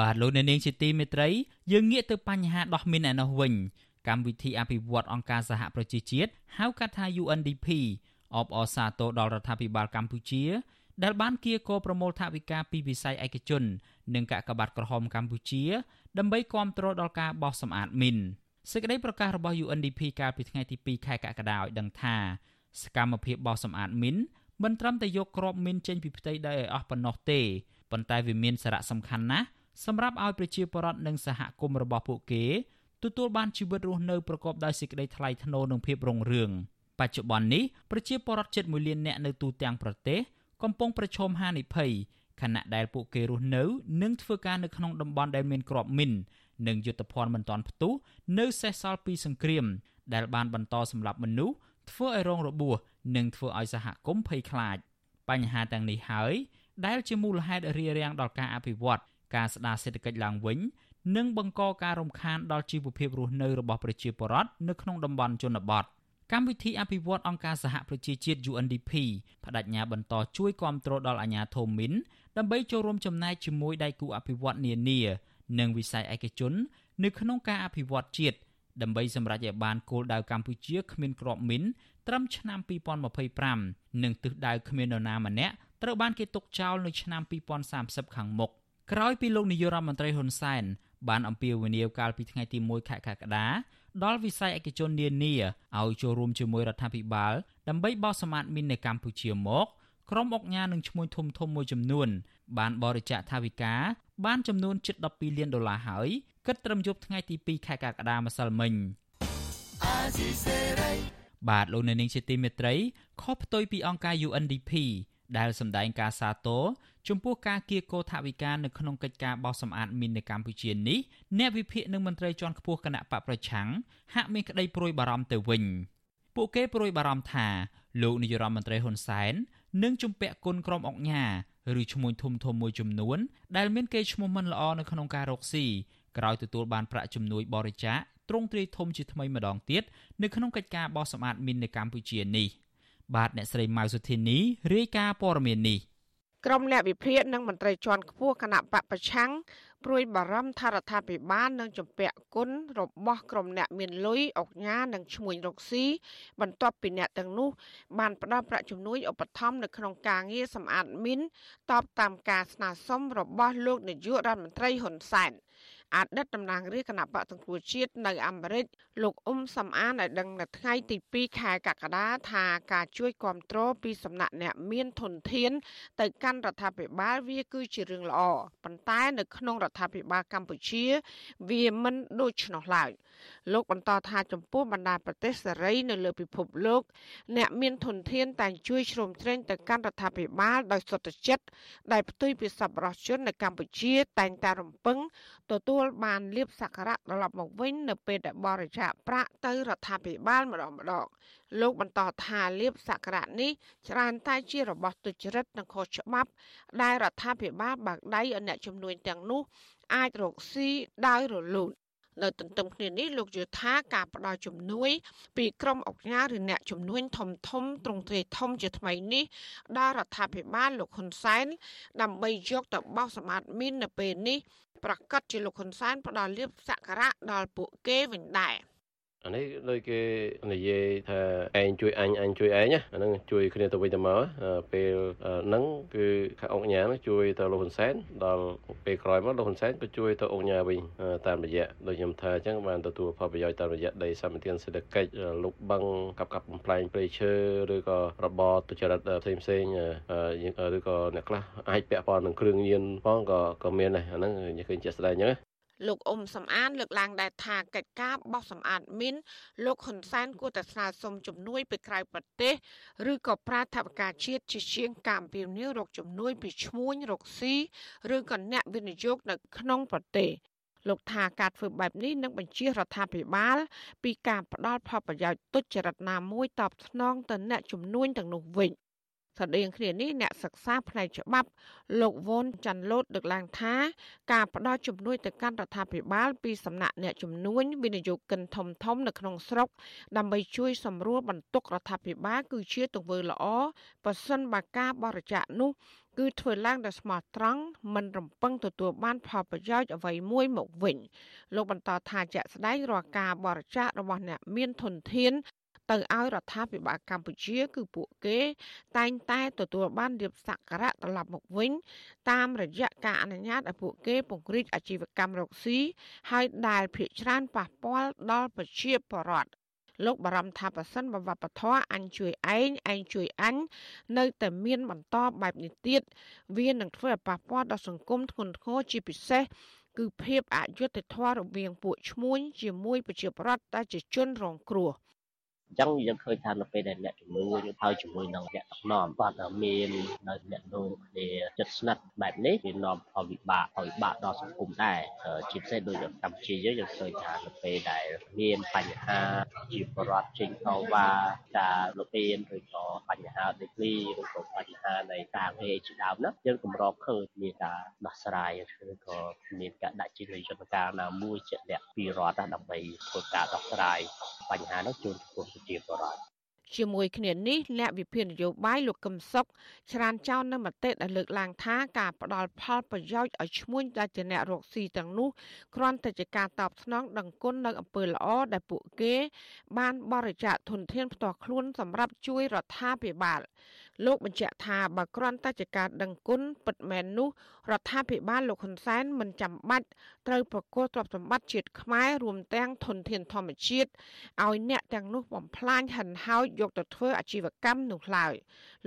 បាទលោកអ្នកនាងជាទីមេត្រី យើងងាកទៅបញ្ហាដោះមីនឯនោះវិញកម្មវិធីអភិវឌ្ឍអង្គការសហប្រជាជាតិហៅកាត់ថា UNDP អបអរសាទរដល់រដ្ឋាភិបាលកម្ពុជា ដែលបានគៀកោប្រមូលថវិកាពីវិស័យឯកជន និងកាកបាទក្រហមកម្ពុជា ដើម្បីគ្រប់គ្រងដល់ការបោះសម្អាតមីនសេចក្តីប្រកាសរបស់ UNDP កាលពីថ្ងៃទី2ខែកក្កដាឲ្យដឹងថាសកម្មភាពបោះសម្អាតមីនមិនត្រឹមតែយកគ្រាប់មីនចេញពីផ្ទៃដីឲ្យអស់ប៉ុណ្ណោះទេប៉ុន្តែវាមានសារៈសំខាន់ណាស់ សម្រាប់ឲ្យប្រជាពលរដ្ឋនិងសហគមន៍របស់ពួកគេទទួលបានជីវិតរស់នៅប្រកបដោយសេចក្តីថ្លៃថ្នូរនិងភាពរុងរឿងបច្ចុប្បន្ននេះប្រជាពលរដ្ឋជិត1លាននាក់នៅទូទាំងប្រទេសកំពុងប្រឈមហានិភ័យខណៈដែលពួកគេរស់នៅនិងធ្វើការនៅក្នុងតំបន់ដែលមានគ្រាប់មីននិងយុទ្ធភ័ណ្ឌមិនទាន់ផ្ទុះនៅសេសសល់ពីសង្គ្រាម ដែលបានបន្តសម្លាប់មនុស្សធ្វើឲ្យរងរបួសនិងធ្វើឲ្យសហគមន៍ភ័យខ្លាច បញ្ហាទាំងនេះហើយដែលជាមូលហេតុរារាំងដល់ការអភិវឌ្ឍ ការស្ដារសេដ្ឋកិច្ចឡើងវិញនិងបង្កការរំខានដល់ជីវភាពរស់នៅរបស់ប្រជាពលរដ្ឋនៅក្នុងតំបន់ជនបទកម្មវិធីអភិវឌ្ឍអង្គការសហប្រជាជាតិ UNDP បដិញ្ញាបន្តជួយគ្រប់គ្រងដល់អាជ្ញាធរមីនដើម្បីចូលរួមចំណែកជាមួយដៃគូអភិវឌ្ឍនានា និងវិស័យឯកជន នៅក្នុងការអភិវឌ្ឍជាតិដើម្បីសម្រេចឲ្យបានគោលដៅកម្ពុជាគ្មានក្របមីនត្រឹមឆ្នាំ2025និងទិសដៅគ្មាននរណាម្នាក់ត្រូវបានគេទុកចោលនៅឆ្នាំ2030ខាងមុខ ក្រោយពីលោកនាយករដ្ឋមន្ត្រីហ៊ុនសែនបានអំពាវនាវកាលពីថ្ងៃទី1ខែកក្កដាដល់វិស័យឯកជននានាឲ្យចូលរួមជាមួយរដ្ឋាភិបាលដើម្បីបោះសម្អាតមីននៅកម្ពុជាមកក្រុមអុកញ៉ានិងឈ្មួញធំធំមួយចំនួន បានបរិច្ចាគថវិកាបានចំនួនជិត12លានដុល្លារហើយគិតត្រឹមយប់ថ្ងៃទី2ខែកក្កដាម្សិលមិញបាទលោកនៅនាងជាទីមេត្រីខុសផ្ទុយពីអង្គការ UNDP ដែលសម្ដែងការសាទរ ចំពោះការគៀកោថវិកានៅក្នុងកិច្ចការបោសសម្អាតមីននៅកម្ពុជានេះអ្នកវិភាគនិងមន្ត្រីជាន់ខ្ពស់គណៈបកប្រឆាំងហាក់មានក្តីព្រួយបារម្ភទៅវិញពួកគេព្រួយបារម្ភថាលោកនាយរដ្ឋមន្ត្រីហ៊ុនសែននឹងជំពាក់គុណក្រុមអុកញ៉ាឬឈ្មួញធំធំមួយចំនួន ដែលមានកេរ្តិ៍ឈ្មោះមិនល្អនៅក្នុងការរកស៊ីក្រោយទទួលបានប្រាក់ជំនួយបរិច្ចាគទ្រង់ទ្រាយធំជាថ្មីម្ដងទៀតនៅក្នុងកិច្ចការបោះសម្អាតមីននៅកម្ពុជានេះបាទអ្នកស្រីម៉ៅសុធីនីរាយការណ៍ព័ត៌មាននេះ ក្រុមអ្នកវិភាគនិងមន្ត្រីជាន់ខ្ពស់គណៈបកប្រឆាំងព្រួយបារម្ភថារដ្ឋាភិបាលនឹងជំពាក់គុណរបស់ក្រុមអ្នកមានលុយអុកញ៉ានិងឈ្មួញរកស៊ីបន្ទាប់ពីអ្នកទាំងនោះ បានផ្ដល់ប្រាក់ជំនួយឧបត្ថម្ភនៅក្នុងការងារសម្អាតមីនតបតាមការស្នើសុំរបស់លោកនាយករដ្ឋមន្ត្រីហ៊ុនសែន អតីតតំណាងរាជគណៈបកសង្គ្រោះជាតិនៅអាមេរិកលោកអ៊ុំសំអានឲ្យដឹងនៅថ្ងៃទី2ខែកក្កដាថាការជួយគ្រប់គ្រងពីសំណាក់អ្នកមានធនធាន ទៅកាន់រដ្ឋាភិបាលវាគឺជារឿងល្អប៉ុន្តែនៅក្នុងរដ្ឋាភិបាលកម្ពុជា វាមិនដូច្នោះឡើយ លោកបន្តថាចំពោះបណ្ដាប្រទេសសេរីនៅលើពិភពលោក អ្នកមានធនធានតែងជួយជ្រោមជ្រែងទៅកាន់រដ្ឋាភិបាលដោយសុទ្ធចិត្តដែលផ្ទុយពីសប្បុរសជននៅកម្ពុជាតែងតែរំពឹងទទួលបានលៀបសក្ការៈត្រឡប់មកវិញនៅពេលដែលបរិច្ចាគប្រាក់ទៅរដ្ឋាភិបាលម្ដងម្ដងលោកបន្តថាលៀបសក្ការៈនេះច្រើនតែជារបស់ទុច្ចរិតនិងខុសច្បាប់ ដែលរដ្ឋាភិបាលបើកដៃឲ្យអ្នកជំនួញទាំងនោះ អាចរកស៊ីដោយរលូន នៅទន្ទឹមគ្នានេះលោកយល់ថាការផ្ដល់ជំនួយ ពីក្រមអង្គការឬអ្នកជំនួញធំធំទ្រង់ទ្រាយធំជាថ្មីនេះដល់រដ្ឋាភិបាលលោកហ៊ុនសែនដើម្បីយកទៅបោះសម្អាតមីននៅពេលនេះប្រកាសជាលោកហ៊ុនសែនផ្ដល់លៀបសក្ការៈដល់ពួកគេវិញដែរ។ អានេះដូចគេនិយាយថាឯងជួយអញអញជួយឯងណាអាហ្នឹងជួយគ្នាទៅវិញទៅមកពេលហ្នឹងគឺខាងអង្គញាជួយទៅលោកហ៊ុនសែនដល់ពេលក្រោយមកលោកហ៊ុនសែនក៏ជួយទៅអង្គញាវិញតាមរយៈដូចខ្ញុំថាអញ្ចឹងបានទទួលផលប្រយោជន៍តាមរយៈដីសម្បត្តិសេដ្ឋកិច្ចលុបបឹងកាប់កាប់បំផ្លាញព្រៃឈើឬក៏របបទុច្ចរិតផ្សេងផ្សេងឬក៏អ្នកខ្លះអាចពាក់ព័ន្ធនឹងគ្រឿងញៀនផងក៏ក៏មានដែរអាហ្នឹងឃើញជាក់ស្ដែងអញ្ចឹង លោកអ៊ុំសំអានលើកឡើងដែរថាកិច្ចការបោះសម្អាតមីនលោកហ៊ុនសែនគួរតែស្នើសុំជំនួយពីក្រៅប្រទេសឬក៏ប្រាថវិកាជាតិជាជាងការអំពាវនាវរកជំនួយពីឈ្មួញរកស៊ីឬក៏អ្នកវិនិយោគនៅក្នុងប្រទេសលោកថាការធ្វើបែបនេះនឹងបញ្ជារដ្ឋាភិបាល ពីការផ្ដាល់ផលប្រយោជន៍ទុច្ចរិតណាមួយតបស្នងទៅអ្នកជំនួញទាំងនោះវិញ ស្តីងគ្នានេះអ្នកសិក្សាផ្នែកច្បាប់លោកវ៉ុនចាន់លូតលើកឡើងថាការផ្ដល់ជំនួយទៅកាន់រដ្ឋាភិបាលពីសំណាក់អ្នកជំនួញវិនិយោគិនធំធំនៅក្នុងស្រុកដើម្បីជួយសម្រួលបន្ទុករដ្ឋាភិបាលគឺជាទង្វើល្អប្រសិនបើការបរិច្ចាគនោះគឺធ្វើឡើងដោយស្មោះត្រង់មិនរំពឹងទទួលបានផលប្រយោជន៍អ្វីមួយមកវិញ លោកបន្តថាជាក់ស្ដែងរាល់ការបរិច្ចាគរបស់អ្នកមានធនធាន ទៅឲ្យរដ្ឋាភិបាលកម្ពុជា គឺពួកគេ តែងតែទទួលបានរៀបសក្ការៈត្រឡប់មកវិញ តាមរយៈការអនុញ្ញាតឲ្យពួកគេពង្រីកអាជីវកម្មរកស៊ីហើយដែលភាគច្រើនប៉ះពាល់ដល់ប្រជាពលរដ្ឋលោកបារម្ភថាប្រសិនបើវប្បធម៌អញជួយឯងឯងជួយអញនៅតែមានបន្តបែបនេះទៀតវានឹងធ្វើឲ្យប៉ះពាល់ដល់សង្គមធ្ងន់ធ្ងរជាពិសេសគឺភាពអយុត្តិធម៌រវាងពួកឈ្មួញជាមួយប្រជាប្រដ្ឋដែលជាជនរងគ្រោះ។ អញ្ចឹងយើងឃើញថានៅពេលដែលអ្នកជំងឺយើងហើយជាមួយនឹងអ្នកដឹកនាំគាត់មាននៅអ្នកនោះគ្នាចិត្តស្និទ្ធបែបនេះវានាំផលវិបាកផលវិបាកដល់សង្គមដែរជាពិសេសដូចកម្ពុជាយើងយើងឃើញថានៅពេលដែលមានបញ្ហាជាបរដ្ឋចេញតវ៉ាការលុបៀនឬក៏បញ្ហាដីធ្លីឬក៏បញ្ហានៃការងារជាដើមណាយើងកម្រឃើញមានការដោះស្រាយឬក៏មានការដាក់ជាយន្តការណាមួយជាក់លាក់ពីរដ្ឋដើម្បីធ្វើការដោះស្រាយបញ្ហានោះជូនចំពោះប្រជាពលរដ្ឋជាមួយគ្នានេះអ្នកវិភាគនយោបាយលោកកឹមសុខច្រានចោលនៅមតិដែលលើកឡើងថាការផ្ដាល់ផលប្រយោជន៍ឲ្យឈ្មួញដែលជាអ្នករកស៊ីទាំងនោះគ្រាន់តែជាការតបស្នងដឹងគុណនៅអំពើល្អដែលពួកគេ បានបរិច្ចាគធនធានផ្ទាល់ខ្លួនសម្រាប់ជួយរដ្ឋាភិបាល លោកបញ្ជាក់ថាបើគ្រាន់តែជាការដឹងគុណពិតមែននោះរដ្ឋាភិបាលលោកហ៊ុនសែនមិនចាំបាច់ត្រូវប្រគល់ទ្រព្យសម្បត្តិជាតិខ្មែររួមទាំងធនធានធម្មជាតិឲ្យអ្នកទាំងនោះបំផ្លាញហិនហោចយកទៅធ្វើអាជីវកម្មនោះឡើយ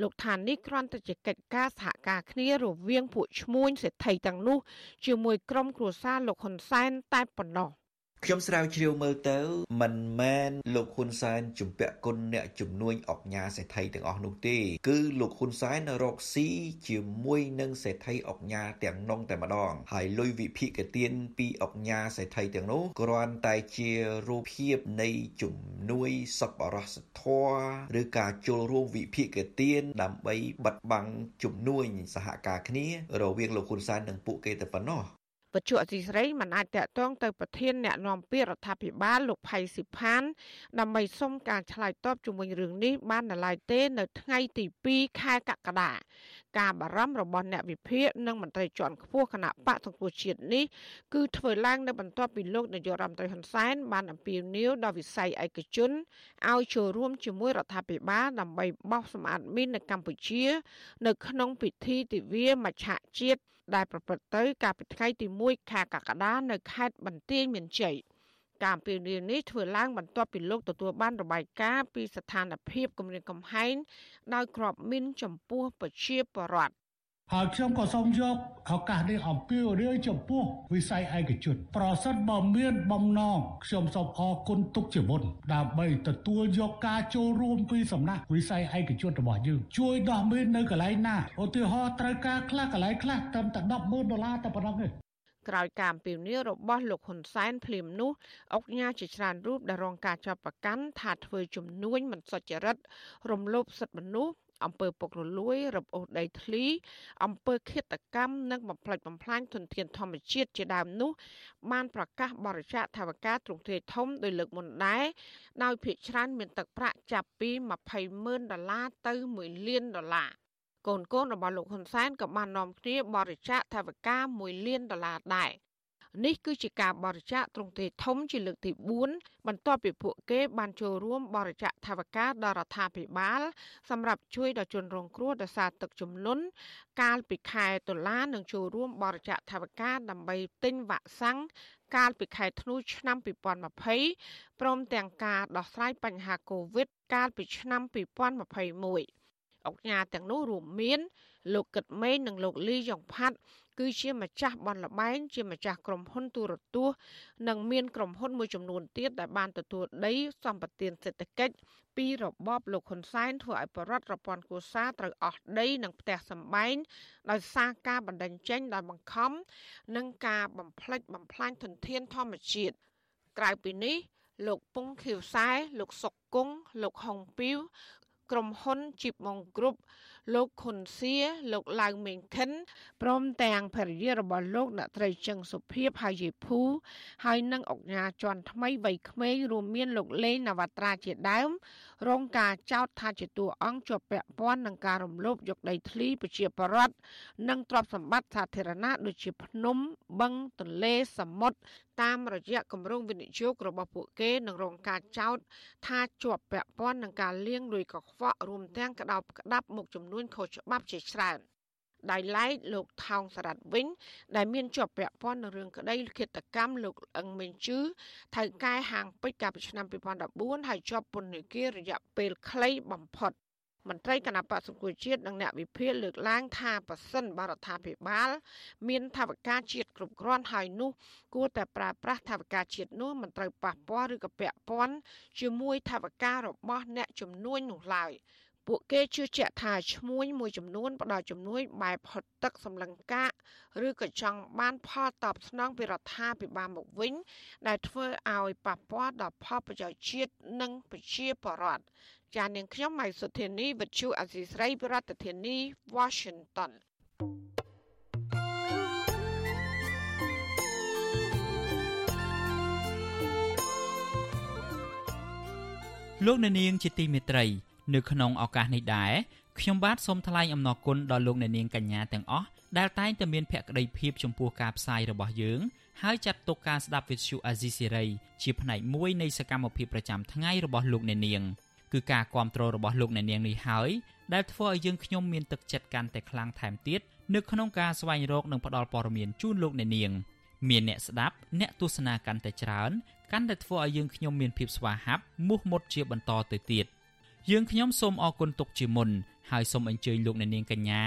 លោកថានេះគ្រាន់តែជាកិច្ចការសហការគ្នារវាងពួកឈ្មួញសេដ្ឋីទាំងនោះ ជាមួយក្រុមគ្រួសារលោកហ៊ុនសែនតែប៉ុណ្ណោះ។ ខ្ញុំស្រាវជ្រាវមើលទៅ មិនមែនលោកហ៊ុនសែនជំពាក់គុណអ្នកជំនួញអុកញ៉ាសេដ្ឋីទាំងអស់នោះទេ គឺលោកហ៊ុនសែនរកស៊ីជាមួយនឹងសេដ្ឋីអុកញ៉ាទាំងនងតែម្ដងហើយលុយវិភាគទានពីអុកញ៉ាសេដ្ឋីទាំងនោះគ្រាន់តែជារូបភាពនៃជំនួយសប្បុរសធម៌ឬការចូលរួមវិភាគទានដើម្បីបិទបាំងជំនួយសហការគ្នា រវាងលោកហ៊ុនសែននិងពួកគេតែប៉ុណ្ណោះ វត្ថុអសីស្រីមិនអាចតាក់ទងទៅប្រធានអ្នកនាំពាក្យរដ្ឋាភិបាលលោកផៃស៊ីផានដើម្បីសុំការឆ្លើយតបជុំវិញរឿងនេះបាននៅឡើយទេ នៅថ្ងៃទី2ខែកក្កដាការបារម្ភរបស់អ្នកវិភាគនិងមន្ត្រីជាន់ខ្ពស់គណៈបកសង្គ្រោះជាតិនេះគឺធ្វើឡើងនៅបន្ទាប់ពីលោកនាយករដ្ឋមន្ត្រីហ៊ុនសែនបានអំពាវនាវដល់វិស័យឯកជនឲ្យចូលរួមជាមួយរដ្ឋាភិបាលដើម្បីបោសសម្អាតមីននៅកម្ពុជា នៅក្នុងពិធីទិវាមច្ឆជាតិ ដែលប្រព្រឹត្តទៅកាលពីថ្ងៃទី1ខែកក្កដានៅខេត្តបន្ទាយមានជ័យការអំពាវនាវនេះធ្វើឡើងបន្ទាប់ពីលោកទទួលបានរបាយការណ៍ពីស្ថានភាពគម្រាមកំហែងដោយក្របមីនចំពោះប្រជាពលរដ្ឋ ហើយខ្ញុំក៏សូមយកឱកាសនេះអំពាវនាវចំពោះវិស័យឯកជនប្រសិនបើមានបំណងខ្ញុំសូមអរគុណទុកជាមុនដើម្បីទទួលយកការចូលរួមពីសំណាក់វិស័យឯកជនរបស់យើងជួយដោះមាននៅកន្លែងណាឧទាហរណ៍ត្រូវការខ្លះកន្លែងខ្លះត្រឹមតែ100000ដុល្លារតែប៉ុណ្ណឹងទេក្រោយការអំពាវនាវរបស់លោកហ៊ុនសែនភ្លាមនោះអុកញ៉ាជាច្រើនរូបដែលរងការចាប់ប្រកាន់ថាធ្វើជំនួញមិនសុចរិតរំលោភសិទ្ធិមនុស្ស អំពើពុករលួយរឹបអូសដីធ្លីអំពើឃាតកម្មនិងបំផ្លិចបំផ្លាញធនធានធម្មជាតិជាដើមនោះ បានប្រកាសបរិច្ចាគថវិកាទ្រង់ទ្រាយធំដោយលើកមុនដែរដោយភាគច្រើនមានទឹកប្រាក់ចាប់ពី20ម៉ឺនដុល្លារទៅ1លានដុល្លារកូនកូនរបស់លោកហ៊ុនសែនក៏បាននាំគ្នាបរិច្ចាគថវិកា1លានដុល្លារដែរ នេះគឺជាការបរិច្ចាគទ្រង់ទ្រាយធំជាលើកទី4បន្ទាប់ពីពួកគេបានចូលរួមបរិច្ចាគថវិកាដល់រដ្ឋាភិបាល សម្រាប់ជួយដល់ជនរងគ្រោះដោយសារទឹកជំនន់កាលពីខែតុលានឹងចូលរួមបរិច្ចាគថវិកាដើម្បីទិញវ៉ាក់សាំងកាលពីខែធ្នូឆ្នាំ2020ព្រមទាំងការដោះស្រាយបញ្ហាកូវីដកាលពីឆ្នាំ2021អង្គការទាំងនោះរួមមានលោកកឹតមេងនិងលោកលីយ៉ុងផាត់ គឺជាម្ចាស់បនលបែងជាម្ចាស់ក្រុមហ៊ុនទូរទស្សន៍និងមានក្រុមហ៊ុនមួយចំនួនទៀតដែលបានទទួលដីសម្បត្តិសេដ្ឋកិច្ចពីរបបលោកហ៊ុនសែនធ្វើឲ្យបរដ្ឋរពាន់គូសាត្រូវអស់ដីនិងផ្ទះសម្បែងដោយសារការបណ្ដឹងចេញដោយបង្ខំនិងការបំផ្លិចបំផ្លាញធនធានធម្មជាតិក្រៅពីនេះលោកពុងខៀវសែលោកសុកគង់លោកហុងពីវក្រុមហ៊ុនជីបម៉ុងគ្រប់ លោកខុនសៀលោកឡៅមេងខិនព្រមទាំងភរិយារបស់លោកអ្នកត្រីជឹងសុភាពហើយយីភូហើយនិងអុកញ៉ាជាន់ថ្មីវ័យក្មេងរួមមានលោកលេងនវត្រាជាដើម រងការចោទថាជាតួអង្គជាប់ពាក់ព័ន្ធនឹងការរំលោភយកដីធ្លីប្រជាពលរដ្ឋនិងទ្រព្យសម្បត្តិសាធារណៈដូចជាភ្នំបឹងទន្លេសមុទ្រ តាមរយៈគម្រោងវិនិយោគរបស់ពួកគេនឹងរងការចោទថាជាប់ពាក់ព័ន្ធនឹងការលាងលុយកខ្វក់រួមទាំងក្តោបក្តាប់មុខចំនួនខុសច្បាប់ជាច្រើនដោយឡែកលោកថោងសារ៉ាត់វិញ ដែលមានជាប់ពាក់ព័ន្ធនឹងរឿងក្តីលិខិតកម្មលោកអឹងមេងជឺថៅកែហាងពេជ្រកាលពីឆ្នាំ2014ហើយជាប់ពន្ធនាគាររយៈពេលខ្លីបំផុត មន្ត្រីគណៈបក្សសង្គ្រោះជាតិនិងអ្នកវិភាគលើកឡើងថាប៉ះសិនបរដ្ឋាភិបាល មានថវិកាជាតិគ្រប់គ្រាន់ហើយនោះ គួរតែប្រើប្រាស់ថវិកាជាតិនោះមិនត្រូវប៉ះពាល់ឬក៏ពាក់ព័ន្ធជាមួយថវិការបស់អ្នកជំនួញនោះឡើយពួកគេជឿជាក់ថាឈ្មួញមួយចំនួនផ្ដល់ជំនួយបែបហត់ទឹកសម្លឹងកាកឬក៏ចង់បានផលតបស្នងពីរដ្ឋាភិបាលមកវិញ ដែលធ្វើឲ្យប៉ះពាល់ដល់ផលប្រយោជន៍ជាតិនិងប្រជាពលរដ្ឋ ចាននាងខ្ញុំម៉ៃសុធានីវិទ្យុអសីស្រីប្រធានាធិបតី Washington លោកអ្នកនាងជាទីមេត្រី នៅក្នុងឱកាសនេះដែរខ្ញុំបាទសូមថ្លែងអំណរគុណដល់លោកអ្នកនាងកញ្ញាទាំងអស់ដែលតែងតែមានភក្ដីភាពចំពោះការផ្សាយរបស់យើងហើយចាត់ទុកការស្ដាប់វិទ្យុអាស៊ីសេរីជាផ្នែកមួយនៃសកម្មភាពប្រចាំថ្ងៃរបស់លោកអ្នកនាង។ គឺការគ្រប់គ្រងរបស់លោកអ្នកនាងនេះហើយដែលធ្វើឲ្យយើងខ្ញុំមានទឹកចិត្តកាន់តែខ្លាំងថែមទៀតនៅក្នុងការស្វែងរកនិងផ្តល់ព័ត៌មានជូនលោកអ្នកនាងមានអ្នកស្ដាប់អ្នកទស្សនាកាន់តែច្រើនកាន់តែធ្វើឲ្យយើងខ្ញុំមានភាពស្វាហាប់មោះមុតជាបន្តទៅទៀតយើងខ្ញុំសូមអរគុណទុកជាមុនហើយសូមអញ្ជើញលោកអ្នកនាងកញ្ញា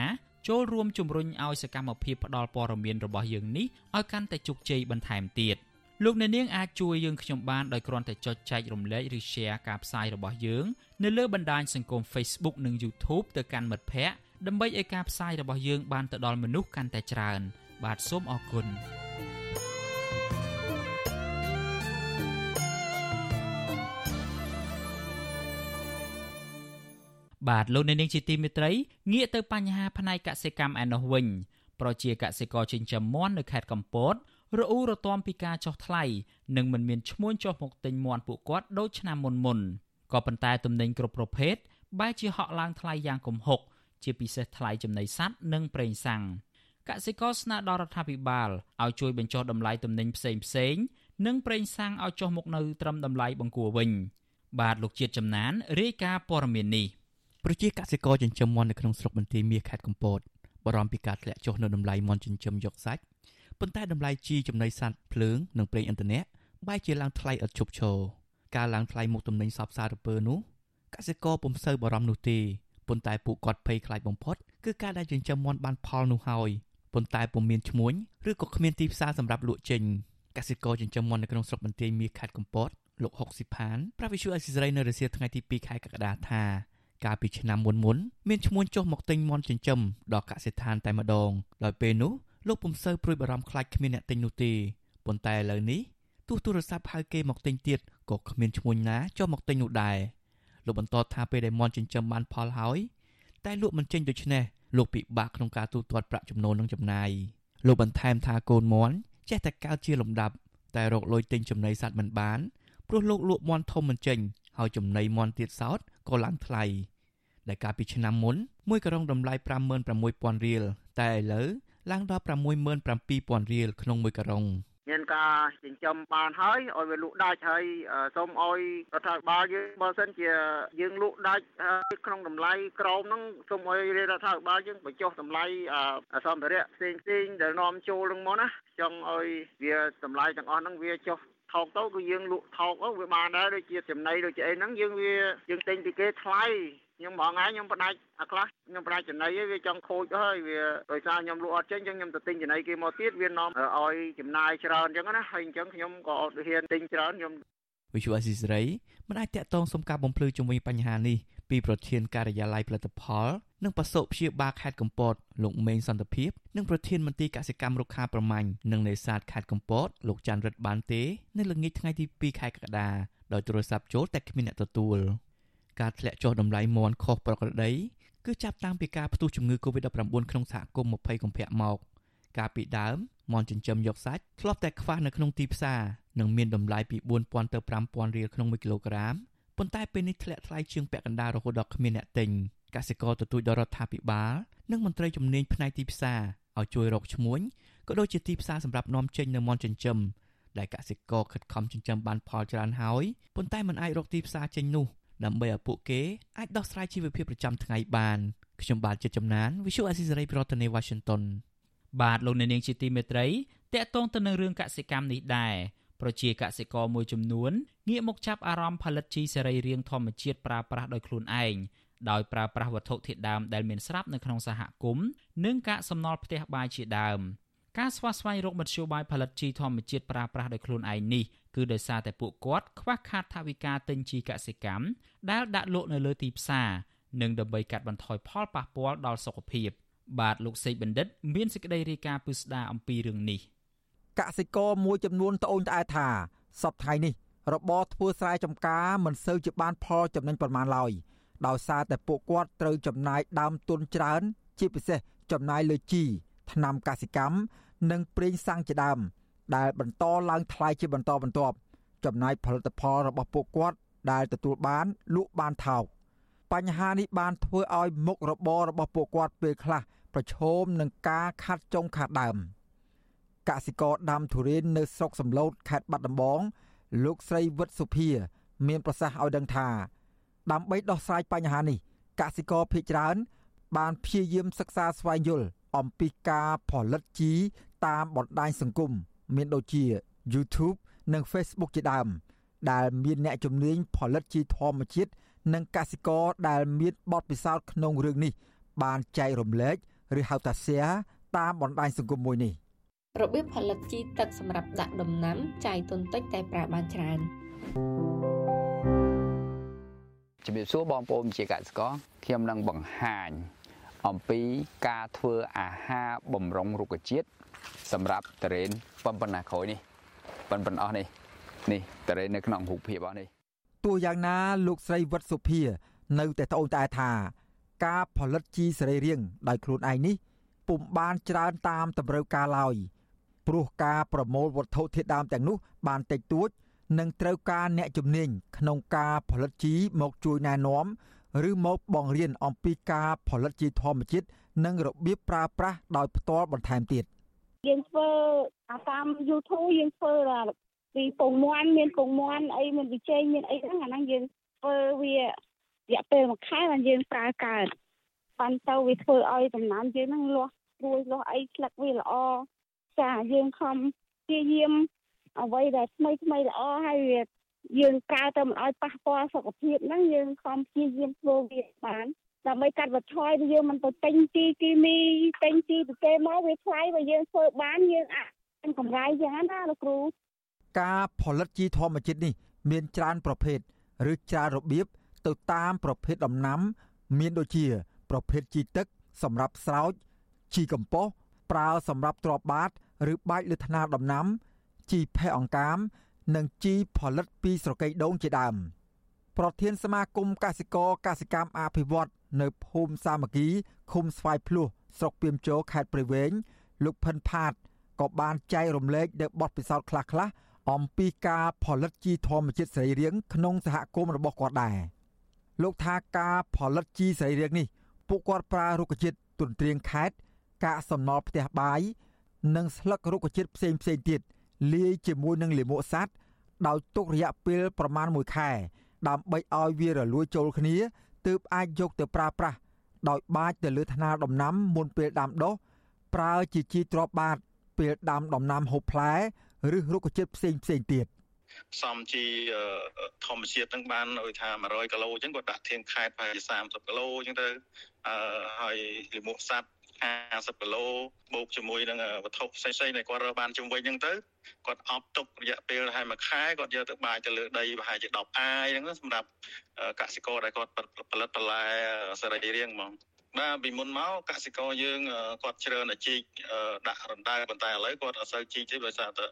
ចូលរួមជំរុញឲ្យសកម្មភាពផ្តល់ព័ត៌មានរបស់យើងនេះឲ្យកាន់តែជោគជ័យបន្ថែមទៀត។ លោកអ្នកនាងអាចជួយយើងខ្ញុំបានដោយគ្រាន់តែចុចចែករំលែកឬ Share ការផ្សាយរបស់យើងនៅលើបណ្ដាញសង្គម Facebook និង YouTube ទៅកាន់មិត្តភ័ក្តិដើម្បីឲ្យការផ្សាយរបស់យើងបានទៅដល់មនុស្សកាន់តែច្រើន បាទសូមអរគុណបាទលោកអ្នកនាងជាទីមេត្រីងាកទៅបញ្ហាផ្នែកកសិកម្មឯណោះវិញ ប្រជាកសិករចិញ្ចឹមមាន់នៅខេត្តកំពត រអ៊ូរទាំពីការចុះថ្លៃនិងមិនមានឈ្មោះចុះមកទិញមាន់ពួកគាត់ដូចឆ្នាំមុនមុនក៏ប៉ុន្តែទំនិញគ្រប់ប្រភេទបែរជាហក់ឡើងថ្លៃយ៉ាងគំហុកជាពិសេសថ្លៃចំណីសត្វនិងប្រេងសាំងកសិករស្នើដល់រដ្ឋាភិបាលឲ្យជួយបញ្ចុះតម្លៃទំនិញផ្សេងផ្សេងនិងប្រេងសាំងឲ្យចុះមកនៅត្រឹមតម្លៃបង្គួរវិញ បាទលោកជាតិចំណានរាយការណ៍ព័ត៌មាននេះប្រជាកសិករចិញ្ចឹមមាន់នៅក្នុងស្រុកបន្ទាយមាសខេត្តកំពតបារម្ភពីការធ្លាក់ចុះនៅតម្លៃមាន់ចិញ្ចឹមយកសាច់ ប៉ុន្តែតម្លៃជីចំណីសត្វភ្លើងនិងប្រេងឥន្ធនៈបែរជាឡើងថ្លៃឥតឈប់ឈរការឡើងថ្លៃមុខទំនិញសពសារពើនោះកសិករពុំសូវបារម្ភនោះទេប៉ុន្តែពួកគាត់ភ័យខ្លាចបំផុតគឺការដែលចិញ្ចឹមមាន់បានផលនោះហើយប៉ុន្តែពុំមានឈ្មួញឬក៏គ្មានទីផ្សារសម្រាប់លក់ចេញកសិករចិញ្ចឹមមាន់នៅក្នុងស្រុកបន្ទាយមាសខេត្តកំពតលោក60ផានប្រាវិសុអេស៊ីសរ៉ៃនៅរសៀលថ្ងៃទី2ខែកក្កដាថាកាលពីឆ្នាំមុនមុនមានឈ្មួញចុះមកទិញមាន់ចិញ្ចឹមដល់កសិដ្ឋានតែម្ដង ដោយពេលនោះ លោកពុំសូវព្រួយបារម្ភខ្លាចគ្មានអ្នកទិញនោះទេប៉ុន្តែឥឡូវនេះទោះទូរស័ព្ទហៅគេមកទិញទៀតក៏គ្មានឈ្មោះណាចុះមកទិញនោះដែរលោកបន្តថាពេលដែលមន់ចិញ្ចឹមបានផលហើយតែលក់មិនចេញដូច្នេះលោកពិបាកក្នុងការទូទាត់ប្រាក់ចំណូលនិងចំណាយលោកបន្ថែមថាកូនមន់ចេះតែកើតជាលំដាប់តែរកលុយទិញចំណីសត្វមិនបានព្រោះលោកលក់មន់ធំមិនចេញហើយចំណីមន់ទៀតសោតក៏ឡើងថ្លៃដែលកាលពីឆ្នាំមុនមួយករងតម្លៃ56000រៀលតែឥឡូវ ឡើងដល់67000រៀលក្នុងមួយការុងមានការចិញ្ចឹមបានហើយឲ្យវាលក់ដាច់ហើយសូមឲ្យរដ្ឋាភិបាលយើងបើសិនជាយើងលក់ដាច់ក្នុងតម្លៃក្រោមហ្នឹងសូមឲ្យរដ្ឋាភិបាលយើងបញ្ចុះតម្លៃសម្ភារៈផ្សេងផ្សេងដែលនាំចូលនឹងមកណាចង់ឲ្យវាតម្លៃទាំងអស់ហ្នឹងវាចុះថោកទៅគឺយើងលក់ថោកទៅវាបានដែរដូចជាចំណីដូចជាអីហ្នឹងយើងវាយើងទិញពីគេថ្លៃ ខ្ញុំបងឯងខ្ញុំផ្ដាច់អាខ្លះខ្ញុំផ្ដាច់ចំណីវាចង់ខូចហើយវាដោយសារខ្ញុំលក់អត់ចេញអញ្ចឹងខ្ញុំទៅទិញចំណីគេមកទៀតវានាំឲ្យចំណាយច្រើនអញ្ចឹងណាហើយអញ្ចឹងខ្ញុំក៏អត់ហ៊ានទិញច្រើនខ្ញុំវិសុអស៊ីសេរីមិនអាចតាក់ទងសុំការបំភ្លឺជំវិញបញ្ហានេះពីប្រធានការិយាល័យផលិតផលនិងបសុព្យាបាលខេត្តកំពតលោកមេងសន្តិភាពនិងប្រធានមន្ត្រីកសិកម្មរុក្ខាប្រមាញ់និងនេសាទខេត្តកំពតលោកច័ន្ទរិទ្ធបានទេ នៅល្ងាចថ្ងៃទី2ខែកក្កដាដោយទូរស័ព្ទចូលតែគ្មានអ្នកទទួល ការធ្លាក់ចុះតម្លៃមាន់ខុសប្រក្រតីគឺចាប់តាំងពីការផ្ទុះជំងឺ Covid-19 ក្នុងសហគមន៍20កុម្ភៈមកកាលពីដើមមាន់ចិញ្ចឹមយកសាច់ធ្លាប់តែខ្វះនៅក្នុងទីផ្សារនិងមានតម្លៃពី4000ទៅ5000រៀលក្នុង1គីឡូក្រាមប៉ុន្តែពេលនេះធ្លាក់ថ្លៃជាងពាក់កណ្ដាលរហូតដល់គ្មានអ្នកទិញកសិករទទូចដល់រដ្ឋាភិបាលនិងមន្ត្រីជំនាញផ្នែកទីផ្សារឲ្យជួយរកឈ្មួញក៏ដូចជាទីផ្សារសម្រាប់នាំចេញនៅមាន់ចិញ្ចឹមដែលកសិករខិតខំចិញ្ចឹមបានផលច្រើនហើយប៉ុន្តែមិនអាចរកទីផ្សារចេញនោះ ដើម្បីឲ្យពួកគេអាចដោះស្រាយជីវភាពប្រចាំថ្ងៃបានខ្ញុំបាទជាចំណាន Visual Assisary ប្រធានាទី Washington បាទលោកអ្នកនាងជាទីមេត្រីតកតងទៅនឹងរឿងកសិកម្មនេះដែរប្រជាកសិករមួយចំនួនងាកមកចាប់អារម្មណ៍ផលិតជីសរីរាង្គធម្មជាតិប្រើប្រាស់ដោយខ្លួនឯងដោយប្រើប្រាស់វត្ថុធាតុដើមដែលមានស្រាប់នៅក្នុងសហគមន៍និងកាកសំណល់ផ្ទះបាយជាដើមការស្វាស្វែងរកមធ្យោបាយផលិតជីធម្មជាតិប្រើប្រាស់ដោយខ្លួនឯងនេះ គឺដោយសារតែពួកគាត់ខ្វះខាតថវិកាទិញជីកសិកម្មដែលដាក់លក់នៅលើទីផ្សារនិងដើម្បីកាត់បន្ថយផលប៉ះពាល់ដល់សុខភាពបាទលោកសេកបណ្ឌិត មានសេចក្តីរាយការណ៍ពិស្ដារអំពីរឿងនេះកសិករមួយចំនួនត្អូញត្អែថាសពថ្ងៃនេះ របរធ្វើស្រែចម្ការមិនសូវជាបានផលចំណេញប៉ុន្មានឡើយដោយសារតែពួកគាត់ត្រូវចំណាយដើមទុនច្រើន ជាពិសេសចំណាយលើជីថ្នាំកសិកម្មនិងប្រេងសាំងជាដើម ដែលបន្តឡើងថ្លៃជាបន្តបន្ទាប់ចំណាយផលិតផលរបស់ពួកគាត់ដែលទទួលបានលក់បានថោកបញ្ហានេះបានធ្វើឲ្យមុខរបររបស់ពួកគាត់ពេលខ្លះប្រឈមនឹងការខាត់ចុងខាត់ដើមកសិករដាំទុរេននៅស្រុកសំឡូតខេត្តបាត់ដំបង លោកស្រីវិតសុភា មានប្រសាសន៍ឲ្យដឹងថា ដើម្បីដោះស្រាយបញ្ហានេះកសិករភ ieck ច្រើនបានព្យាយាមសិក្សាស្វែងយល់អំពីការផលិតជីតាមបណ្ដាញសង្គម មានដូចជា YouTube និង Facebook ជាដើម ដែលមានអ្នកជំនាញផលិតជីធម្មជាតិនិងកសិករដែលមានបទពិសោធន៍ក្នុងរឿងនេះ បានចែករំលែកឬហៅថា share តាមបណ្ដាញសង្គមមួយនេះរបៀបផលិតជីទឹកសម្រាប់ដាក់ដំណាំចាយទុនតិចតែប្រើបានច្រើនជំរាបសួរបងប្អូនជាកសិករខ្ញុំនឹងបង្ហាញអំពីការធ្វើអាហារបំរុងរុក្ខជាតិសម្រាប់តរេន ប៉ុនប៉ុណ្ណាក្រោយនេះប៉ុនប៉ុនអស់នេះនេះតរេននៅក្នុងរូបភាពអស់នេះទោះយ៉ាងណាលោកស្រីវត្តសុភា នៅតែត្អូញត្អែថា ការផលិតជីសរីរាង្គដោយខ្លួនឯងនេះពុំបានច្រើនតាមតម្រូវការឡើយព្រោះការប្រមូលវត្ថុធាតុដើមទាំងនោះ បានតិចតួចនិងត្រូវការអ្នកជំនាញក្នុងការផលិតជីមកជួយណែនាំឬមកបង្រៀនអំពីការផលិតជីធម្មជាតិនិងរបៀបប្រើប្រាស់ដោយផ្ទាល់បន្ថែមទៀត យើងធ្វើតាម YouTube យើងធ្វើពីពងមាន់មានពងមាន់អីមានវិជ័យមានអីហ្នឹងអាហ្នឹងយើងធ្វើវារយៈពេលមួយខែបានយើងប្រើកើតបានទៅវាធ្វើឲ្យដំណាំយើងហ្នឹងលាស់ព្រួយលាស់អីស្លឹកវាល្អចាយើងខំព្យាយាមអ្វីដែលថ្មីថ្មីល្អហើយវាយើងប្រើទៅមិនឲ្យប៉ះពាល់សុខភាពហ្នឹងយើងខំព្យាយាមធ្វើវាបាន ដើម្បីកាត់បន្ថយយើងមិនទៅទិញជីគីមីទិញជីពីគេមកវាថ្លៃបើយើងធ្វើបានយើងអាចកម្រៃយ៉ាងណាលោកគ្រូការផលិតជីធម្មជាតិនេះ មានច្រើនប្រភេទឬច្រើនរបៀបទៅតាមប្រភេទដំណាំ មានដូចជា ប្រភេទជីទឹក សម្រាប់ស្រោចជីកំប៉ុស្តប្រើសម្រាប់ទ្របបាត ឬបាច់លើថ្នាលដំណាំជីផេះអង្កាម និងជីផលិតពីស្រកីដូងជាដើម ប្រធានសមាគមកសិករកសិកម្មអភិវឌ្ឍនៅភូមិសាមគ្គីឃុំស្វាយភ្លោះស្រុកពីមជោខេត្តព្រៃវែងលោកផិនផាតក៏បានចែករំលែកនៅបទពិសោធន៍ខ្លះៗអំពីការផលិតជីធម្មជាតិសរីរាង្គក្នុងសហគមន៍របស់គាត់ដែរលោកថាការផលិតជីសរីរាង្គនេះពួកគាត់ប្រើរុក្ខជាតិទុនត្រៀងខេតកាកសំណល់ផ្ទះបាយនិងស្លឹករុក្ខជាតិផ្សេងផ្សេងទៀតលាយជាមួយនឹងលាមកសัตว์ដោយទុករយៈពេលប្រមាណ1ខែ ដើម្បីឲ្យវារលួយចូលគ្នាទើបអាចយកទៅប្រើប្រាស់ដោយបាចទៅលើថ្នាលដំណាំមុនពេលដាំដុះប្រើជាជីទ្របបាត ពេលដាំដំណាំហូបផ្លែឬរុក្ខជាតិផ្សេងផ្សេងទៀតសំជីធម្មជាតិហ្នឹងបានឲ្យថា100គីឡូអញ្ចឹងគាត់ដាក់ធៀងខែតប្រហែលជា30គីឡូអញ្ចឹងទៅអឺហើយលិមុខសัตว์ 50គីឡូបូកជាមួយនឹងវត្ថុផ្សេងៗដែលគាត់រើបានជុំវិញហ្នឹងទៅគាត់អប់ទុករយៈពេលហើយមួយខែគាត់យកទៅបាចទៅលើដីប្រហែលជា10អាយហ្នឹងសម្រាប់កសិករដែលគាត់ផលិតបន្លែសរីរាង្គហ្មង បាទពីមុនមកកសិករយើងគាត់ច្រើនតែជីកដាក់រណ្ដៅប៉ុន្តែឥឡូវគាត់អត់សូវជីកទេដោយសារតែ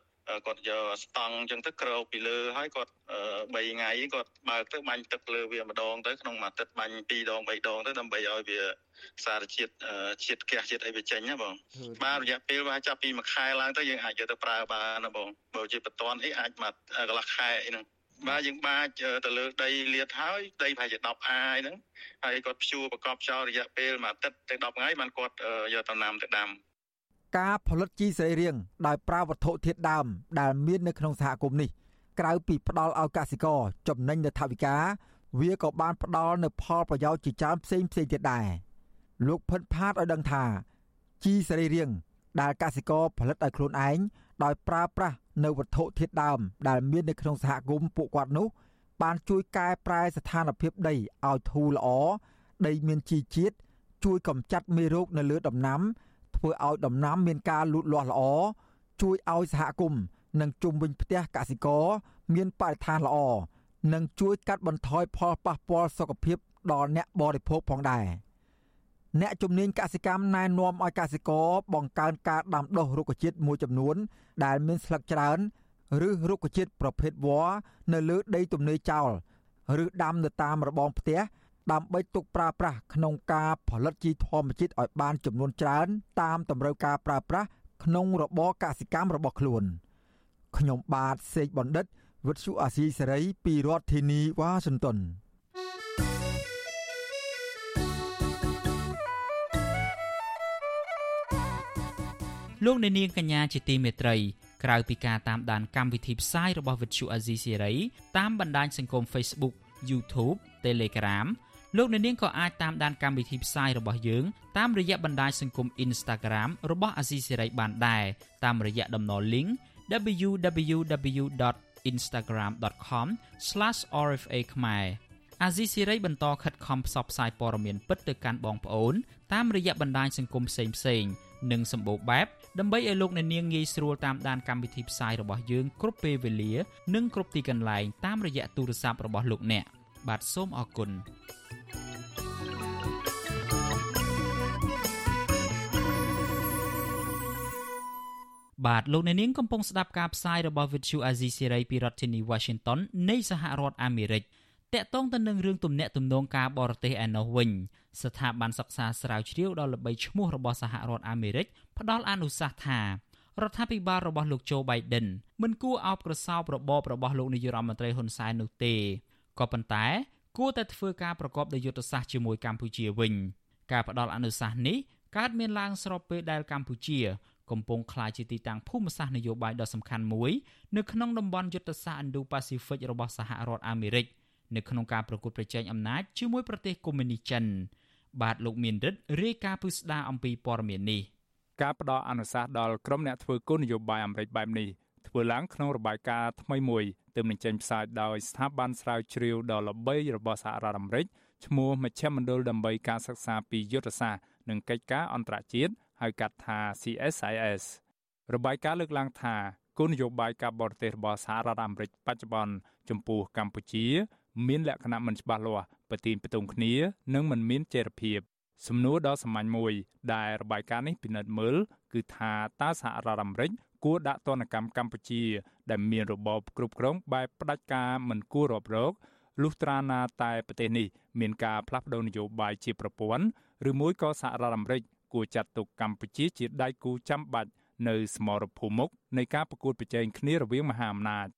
គាត់យកស្តង់អញ្ចឹងទៅក្រោកពីលើហើយគាត់3ថ្ងៃគាត់បើកទៅបាញ់ទឹកលើវាម្ដងទៅក្នុងមួយអាទិត្យបាញ់2ដង3ដងទៅដើម្បីឲ្យវាសារជាតិជាតិហ្គាសជាតិអីវាចេញណាបងបាទរយៈពេលវាចាប់ពីមួយខែឡើងទៅយើងអាចយកទៅប្រើបានណាបងបើជាបន្ទាន់អីអាចមកកន្លះខែអីហ្នឹង បាទយើងបាចទៅលើដីលាតហើយដីប្រហែលជា10អាយហ្នឹងហើយគាត់ព្យួរប្រកបចោលរយៈពេលមួយអាទិត្យទៅ10ថ្ងៃបានគាត់យកដំណាំទៅដាំការផលិតជីសរីរាង្គដោយប្រើវត្ថុធាតុដើមដែលមាននៅក្នុងសហគមន៍នេះក្រៅពីផ្ដល់ឲ្យកសិករចំណេញនៅថវិកា វាក៏បានផ្ដល់នូវផលប្រយោជន៍ជាច្រើនផ្សេងផ្សេងទៀតដែរលោកផិនផាតឲ្យដឹងថាជីសរីរាង្គដែលកសិករផលិតឲ្យខ្លួនឯងដោយប្រើប្រាស់ នៅវត្ថុធាតុដើមដែលមាននៅក្នុងសហគមន៍ពួកគាត់នោះ បានជួយកែប្រែស្ថានភាពដីឲ្យធូរល្អដីមានជីជាតិជួយកម្ចាត់មេរោគនៅលើដំណាំ ធ្វើឲ្យដំណាំមានការលូតលាស់ល្អជួយឲ្យសហគមន៍និងជុំវិញផ្ទះកសិករមានបរិស្ថានល្អនិងជួយកាត់បន្ថយផលប៉ះពាល់សុខភាពដល់អ្នកបរិភោគផងដែរ អ្នកជំនាញកសិកម្មណែនាំឲ្យកសិករបង្កើនការដាំដុះរុក្ខជាតិមួយចំនួន ដែលមានស្លឹកច្រើនឬរុក្ខជាតិប្រភេទវល្លិនៅលើដីទំនេរចោលឬដាំនៅតាមរបងផ្ទះដើម្បីទុកប្រើប្រាស់ក្នុងការផលិតជីធម្មជាតិឲ្យបានចំនួនច្រើន តាមតម្រូវការប្រើប្រាស់ក្នុងរបរកសិកម្មរបស់ខ្លួនខ្ញុំបាទសេកបណ្ឌិតវិទ្យុអាស៊ីសេរីពីរដ្ឋធានីវ៉ាស៊ីនតោន លោកអ្នកនាងកញ្ញាជាទីមេត្រីក្រៅពីការតាមដានកម្មវិធីផ្សាយរបស់វិទ្យុអាស៊ីសេរីតាមបណ្ដាញសង្គម Facebook YouTube Telegram លោកអ្នកនាងក៏អាចតាមដានកម្មវិធីផ្សាយរបស់យើងតាមរយៈបណ្ដាញសង្គម Instagram របស់អាស៊ីសេរីបានដែរតាមរយៈតំណ link www.instagram.com/rfa ខ្មែរអាស៊ីសេរីបន្តខិតខំផ្សព្វផ្សាយព័ត៌មានពិតទៅកាន់បងប្អូនតាមរយៈបណ្ដាញសង្គមផ្សេងៗ និងសម្បូរបែបដើម្បីឲ្យលោកអ្នកនាងងាយស្រួលតាមដានកម្មវិធីផ្សាយរបស់យើងគ្រប់ពេលវេលា និងគ្រប់ទីកន្លែងតាមរយៈទូរស័ព្ទរបស់លោកអ្នកបាទសូមអរគុណបាទលោកអ្នកនាងកំពុងស្ដាប់ការផ្សាយរបស់ Vuthu Azizi Serai ពីរដ្ឋធានី Washington នៃសហរដ្ឋអាមេរិកតកតងទៅនឹងរឿងទំនាក់ទំនងការបរទេសឯណោះវិញ ស្ថាប័នសិក្សាស្រាវជ្រាវដ៏ល្បីឈ្មោះរបស់សហរដ្ឋអាមេរិកផ្ដល់អនុសាសន៍ថារដ្ឋាភិបាលរបស់លោកโจ Biden មិនគួរអោបក្រសោបរបបរបស់លោកនាយរដ្ឋមន្ត្រីហ៊ុនសែននោះទេក៏ប៉ុន្តែគួរតែធ្វើការប្រកបដោយយុទ្ធសាស្ត្រជាមួយកម្ពុជាវិញការផ្ដល់អនុសាសន៍នេះកើតមានឡើងស្របពេលដែលកម្ពុជា កំពុងក្លាយជាទីតាំងភូមិសាស្ត្រនយោបាយដ៏សំខាន់មួយនៅក្នុងតំបន់យុទ្ធសាស្ត្រ Indo-Pacific របស់សហរដ្ឋអាមេរិកនៅក្នុងការប្រកួតប្រជែងអំណាចជាមួយប្រទេសកុម្មុយនីសចិន បាទលោកមានរិទ្ធរាយការណ៍ពិស្ដារអំពីព័ត៌មាននេះការផ្ដល់អនុសាសន៍ដល់ក្រុមអ្នកធ្វើគោលនយោបាយអាមេរិកបែបនេះធ្វើឡើងក្នុងរបាយការណ៍ថ្មីមួយទើបនឹងចេញផ្សាយដោយស្ថាប័នស្រាវជ្រាវដ៏ល្បីរបស់សហរដ្ឋអាមេរិកឈ្មោះមជ្ឈមណ្ឌលដើម្បីការសិក្សាពីយុទ្ធសាស្ត្រនិងកិច្ចការអន្តរជាតិហៅកាត់ថា CSIS របាយការណ៍លើកឡើងថាគោលនយោបាយការបរទេសរបស់សហរដ្ឋអាមេរិកបច្ចុប្បន្នចំពោះកម្ពុជា មានលក្ខណៈមិនច្បាស់លាស់ប្រទីនផ្ទុំគ្នា និងមិនមានចីរភាពសំណួរដ៏សាមញ្ញមួយដែលរបាយការណ៍នេះពិនិត្យមើលគឺថាតើសហរដ្ឋអាមេរិកគួរដាក់ទណ្ឌកម្មកម្ពុជា ដែលមានរបបគ្រប់គ្រងបែបផ្ដាច់ការមិនគួររាប់រកលុះត្រាណាតែប្រទេសនេះមានការផ្លាស់ប្តូរនយោបាយជាប្រព័ន្ធឬមួយក៏សហរដ្ឋអាមេរិកគួរចាត់ទុកកម្ពុជាជាដៃគូចាំបាច់នៅសមរភូមិមុខនៃការប្រកួតប្រជែងគ្នារវាងមហាអំណាច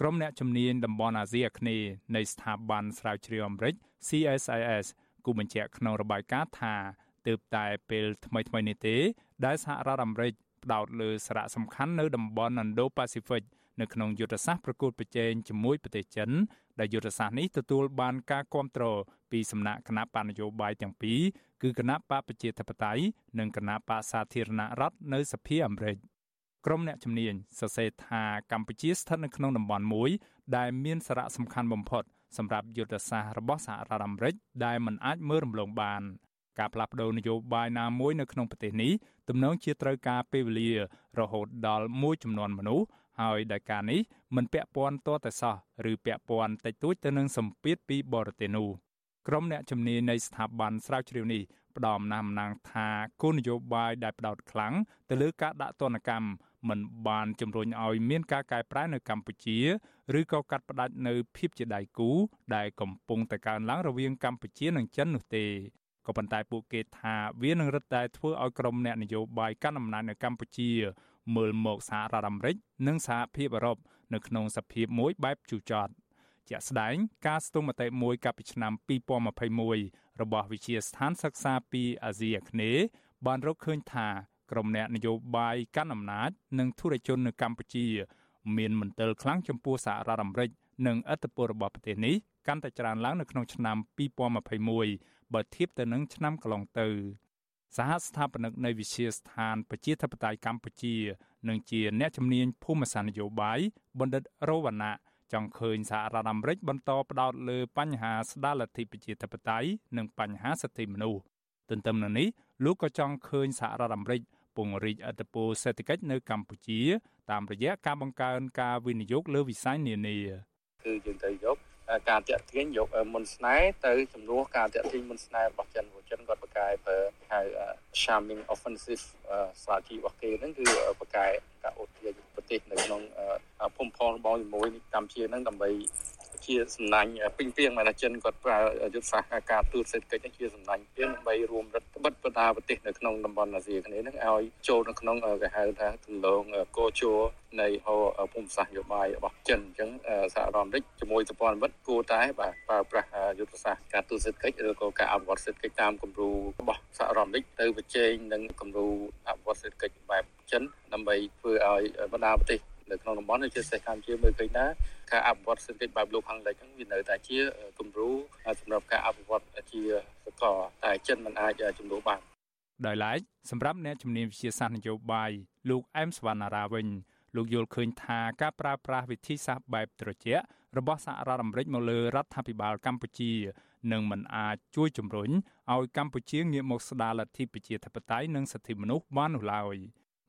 ក្រុមអ្នកជំនាញតំបន់អាស៊ីអាគ្នេយ៍នៃស្ថាប័នស្រាវជ្រាវអាមេរិក CSIS គូបញ្ជាក់ក្នុងរបាយការណ៍ថាទើបតែពេលថ្មីៗនេះទេ ដែលសហរដ្ឋអាមេរិកផ្ដោតលើសារៈសំខាន់នៅតំបន់ Indo-Pacific នៅក្នុងយុទ្ធសាស្ត្រប្រកួតប្រជែងជាមួយប្រទេសចិនដែលយុទ្ធសាស្ត្រនេះទទួលបានការគ្រប់គ្រងពីសំណាក់គណៈបកនយោបាយទាំងពីរគឺគណៈបកប្រជាធិបតេយ្យនិងគណៈបកសាធារណរដ្ឋនៅសភាអាមេរិក ក្រុមអ្នកជំនាញសរសេរថាកម្ពុជាស្ថិតនៅក្នុងតំបន់មួយ ដែលមានសារៈសំខាន់បំផុតសម្រាប់យុទ្ធសាស្ត្ររបស់សហរដ្ឋអាមេរិកដែលមិនអាចមើលរំលងបានការផ្លាស់ប្តូរនយោបាយណាមួយនៅក្នុងប្រទេសនេះទំនងជាត្រូវការពេលវេលារហូតដល់មួយចំនួនមនុស្សហើយដែលការនេះមិនពាក់ព័ន្ធទាល់តែសោះឬពាក់ព័ន្ធតិចតួចទៅនឹងសម្ពាធពីបរទេសនោះក្រុមអ្នកជំនាញនៃស្ថាប័នស្រាវជ្រាវនេះផ្ដំណាំណាងថាគោលនយោបាយដែលផ្ដោតខ្លាំងទៅលើការដាក់ទណ្ឌកម្ម មិនបានជំរុញឲ្យមានការកែប្រែនៅកម្ពុជាឬក៏កាត់ផ្តាច់នៅភាពជាដៃគូដែលកំពុងតែកើនឡើងរវាងកម្ពុជានិងចិននោះទេក៏ប៉ុន្តែពួកគេថាវានឹងរឹតតែធ្វើឲ្យក្រុមអ្នកនយោបាយកាន់អំណាចនៅកម្ពុជា មើលមកសហរដ្ឋអាមេរិកនិងសហភាពអឺរ៉ុបនៅក្នុងសភាពមួយបែបជូរចត់ជាក់ស្ដែងការស្ទង់មតិមួយកាលពីឆ្នាំ2021របស់វិទ្យាស្ថានសិក្សាពីអាស៊ីអាគ្នេយ៍បានរកឃើញថា ក្រុមអ្នកនយោបាយកាន់អំណាចនិងធុរជននៅកម្ពុជា មានមន្ទិលខ្លាំងចំពោះសហរដ្ឋអាមេរិកនិងឥទ្ធិពលរបស់ប្រទេសនេះកាន់តែច្រើនឡើងនៅក្នុងឆ្នាំ2021បើធៀបទៅនឹងឆ្នាំកន្លងទៅសហស្ថាបនិកនៃវិទ្យាស្ថានប្រជាធិបតេយ្យកម្ពុជានិងជាអ្នកជំនាញភូមិសាស្ត្រនយោបាយបណ្ឌិតរវណ្ណៈចង់ឃើញសហរដ្ឋអាមេរិកបន្តផ្ដោតលើបញ្ហាស្ដារលទ្ធិប្រជាធិបតេយ្យនិងបញ្ហាសិទ្ធិមនុស្សទន្ទឹមនឹងនេះលោកក៏ចង់ឃើញសហរដ្ឋអាមេរិក ពង្រីកអធិបតេយ្យសេដ្ឋកិច្ចនៅកម្ពុជា តាមរយៈការបង្កើនការវិនិយោគលើវិស័យនានាគឺយើងត្រូវយកការតាក់ទាញយកមុនស្នេហ៍ទៅជំនួសការតាក់ទាញមុនស្នេហ៍របស់ចិនព្រោះចិនគាត់បកកែប្រើហៅ charming offensive strategy របស់គេហ្នឹងគឺបកកែការអូសទាញប្រទេសនៅក្នុងភូមិផងរបស់ជាមួយកម្ពុជាហ្នឹងដើម្បី ជាសំណាញ់ពេញពីងមកចិនគាត់ប្រើយុទ្ធសាស្ត្រការទូតសេដ្ឋកិច្ចជាសំណាញ់ពីងដើម្បីរួមរដ្ឋបិទបដាប្រទេសនៅក្នុងតំបន់អាស៊ីគ្នានឹងឲ្យចូលនៅក្នុងគេហៅថាទម្លងកោជោនៃហោភូមិសាស្ត្រនយោបាយរបស់ចិនអញ្ចឹងសហរដ្ឋអាមេរិកជាមួយសម្ព័ន្ធមិត្តគួរតែបាទប្រើប្រាស់យុទ្ធសាស្ត្រការទូតសេដ្ឋកិច្ចឬក៏ការអភិវឌ្ឍសេដ្ឋកិច្ចតាមគំរូរបស់សហរដ្ឋអាមេរិកទៅប្រជែងនឹងគំរូអភិវឌ្ឍសេដ្ឋកិច្ចបែបចិនដើម្បីធ្វើឲ្យបណ្ដាប្រទេស នៅក្នុងតំបន់ជាពិសេសកម្ពុជាមើលឃើញថាការអភិវឌ្ឍសេដ្ឋកិច្ចបែបលោកខាងលិចហ្នឹងវានៅតែជាគំរូសម្រាប់ការអភិវឌ្ឍជាសកលតែចិនមិនអាចជំនួសបានដោយឡែកសម្រាប់អ្នកជំនាញវិទ្យាសាស្ត្រនយោបាយលោកអែមសវណ្ណារាវិញលោកយល់ឃើញថាការប្រើប្រាស់វិធីសាស្ត្របែបត្រជាក់របស់សហរដ្ឋអាមេរិកមកលើរដ្ឋាភិបាលកម្ពុជានឹងមិនអាចជួយជំរុញឲ្យកម្ពុជាងាកមកស្ដារលទ្ធិប្រជាធិបតេយ្យនិងសិទ្ធិមនុស្សបាននោះឡើយ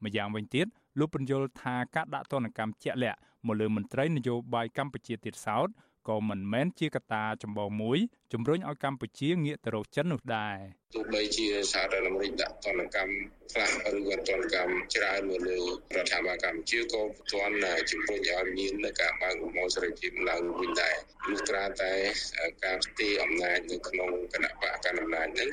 ម្យ៉ាងវិញទៀត លោកបញ្យល់ថាការដាក់ទណ្ឌកម្មជាក់លាក់មកលើមន្ត្រីនយោបាយកម្ពុជាទៀតសោតក៏មិនមែនជាកត្តាចម្បងមួយ ជំរុញឲ្យកម្ពុជាងាកទៅរកចិននោះដែរទោះបីជាសហរដ្ឋអាមេរិកដាក់ទណ្ឌកម្មខ្លះឬក៏ទណ្ឌកម្មច្រើនមកលើរដ្ឋាភិបាលកម្ពុជាក៏ពុំទាន់ជំរុញឲ្យមានការបើកលំហសេរីភាពឡើងវិញដែរលុះត្រាតែការផ្ទេរអំណាចនៅក្នុងគណៈបកកណ្ដាលអំណាចនឹង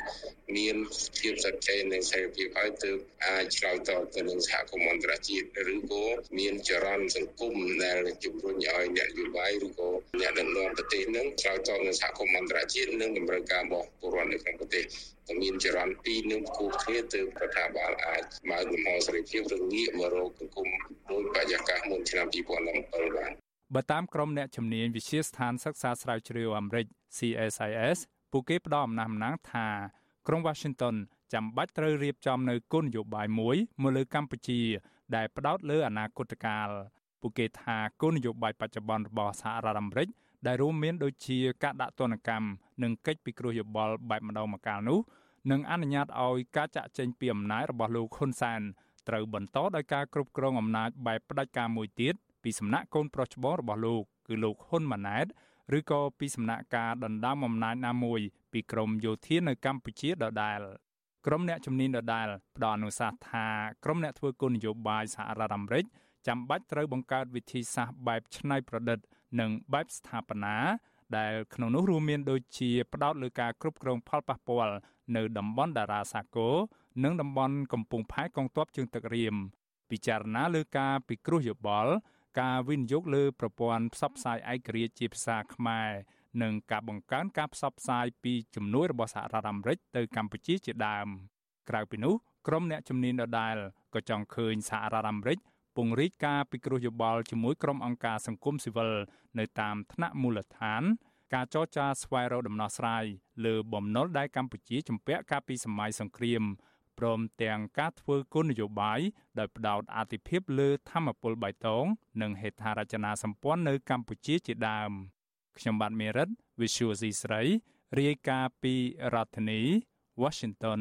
មានភាពសច្ចេនិងសេរីភាពឲ្យទើបអាចឆ្លើយតបទៅនឹងសហគមន៍អន្តរជាតិឬក៏មានចរន្តសង្គមដែលជំរុញឲ្យអ្នកនយោបាយឬក៏អ្នកដឹកនាំប្រទេសនឹងឆ្លើយតបនឹងសហគមន៍អន្តរជាតិនិងតម្រូវការរបស់ពលរដ្ឋនៅក្នុងប្រទេសតែមានចរន្តពីរនឹងគូគ្នាទៅរដ្ឋាភិបាលអាចបើកលំហសេរីភាពឬងាកមករកសង្គមដោយបរិយាកាសមុនឆ្នាំ2017បានបើតាមក្រុមអ្នកជំនាញវិទ្យាស្ថានសិក្សាស្រាវជ្រាវអាមេរិក CSIS ពួកគេផ្ដល់អំណះអំណាងថាក្រុង Washington ចាំបាច់ត្រូវរៀបចំនៅគោលនយោបាយមួយមកលើកម្ពុជា ដែលផ្ដោតលើអនាគតកាលពួកគេថាគោលនយោបាយបច្ចុប្បន្នរបស់សហរដ្ឋអាមេរិក ដែលរួមមានដូចជាការដាក់ទណ្ឌកម្មនិងកិច្ចពិគ្រោះយោបល់បែបម្ដងម្កាលនោះនឹងអនុញ្ញាតឲ្យការចាក់ចែងពីអំណាចរបស់លោកហ៊ុនសែនត្រូវបន្តដោយការគ្រប់គ្រងអំណាចបែបផ្ដាច់ការមួយទៀតពីសំណាក់កូនប្រុសច្បងរបស់លោកគឺលោកហ៊ុនម៉ាណែតឬក៏ពីសំណាក់ការដណ្ដើមអំណាចណាមួយពីក្រមយោធានៅកម្ពុជាដដែលក្រុមអ្នកជំនាញដដែលផ្ដល់អនុសាសន៍ថាក្រុមអ្នកធ្វើគោលនយោបាយសហរដ្ឋអាមេរិកចាំបាច់ត្រូវបង្កើតវិធីសាស្ត្របែបច្នៃប្រឌិត និងបែបស្ថាបនាដែលក្នុងនោះរួមមានដូចជាផ្ដោតលើការគ្រប់គ្រងផលប៉ះពាល់នៅតំបន់តារាសាគរនិងតំបន់កំពង់ផែកងទ័ពជើងទឹករៀមពិចារណាលើការពិគ្រោះយោបល់ការវិនិយោគលើប្រព័ន្ធផ្សព្វផ្សាយឯករាជ្យជាភាសាខ្មែរនិងការបង្កើនការផ្សព្វផ្សាយពីជំនួយរបស់សហរដ្ឋអាមេរិកទៅកម្ពុជាជាដើមក្រៅពីនោះក្រុមអ្នកជំនាញដដែលក៏ចង់ឃើញសហរដ្ឋអាមេរិក ពង្រីកការពិគ្រោះយោបល់ជាមួយក្រុមអង្គការសង្គមស៊ីវិលនៅតាមថ្នាក់មូលដ្ឋាន ការចរចាស្វែងរកដំណោះស្រាយលើបំណុលដែលកម្ពុជាជំពាក់កាលពីសម័យសង្គ្រាមព្រមទាំងការធ្វើគោលនយោបាយដោយផ្ដោតអាទិភាពលើធម្មពលបៃតង និងហេដ្ឋារចនាសម្ព័ន្ធនៅកម្ពុជាជាដើមខ្ញុំបាទមេរិត Visual C ស្រីរាយការណ៍ពីរដ្ឋធានី Washington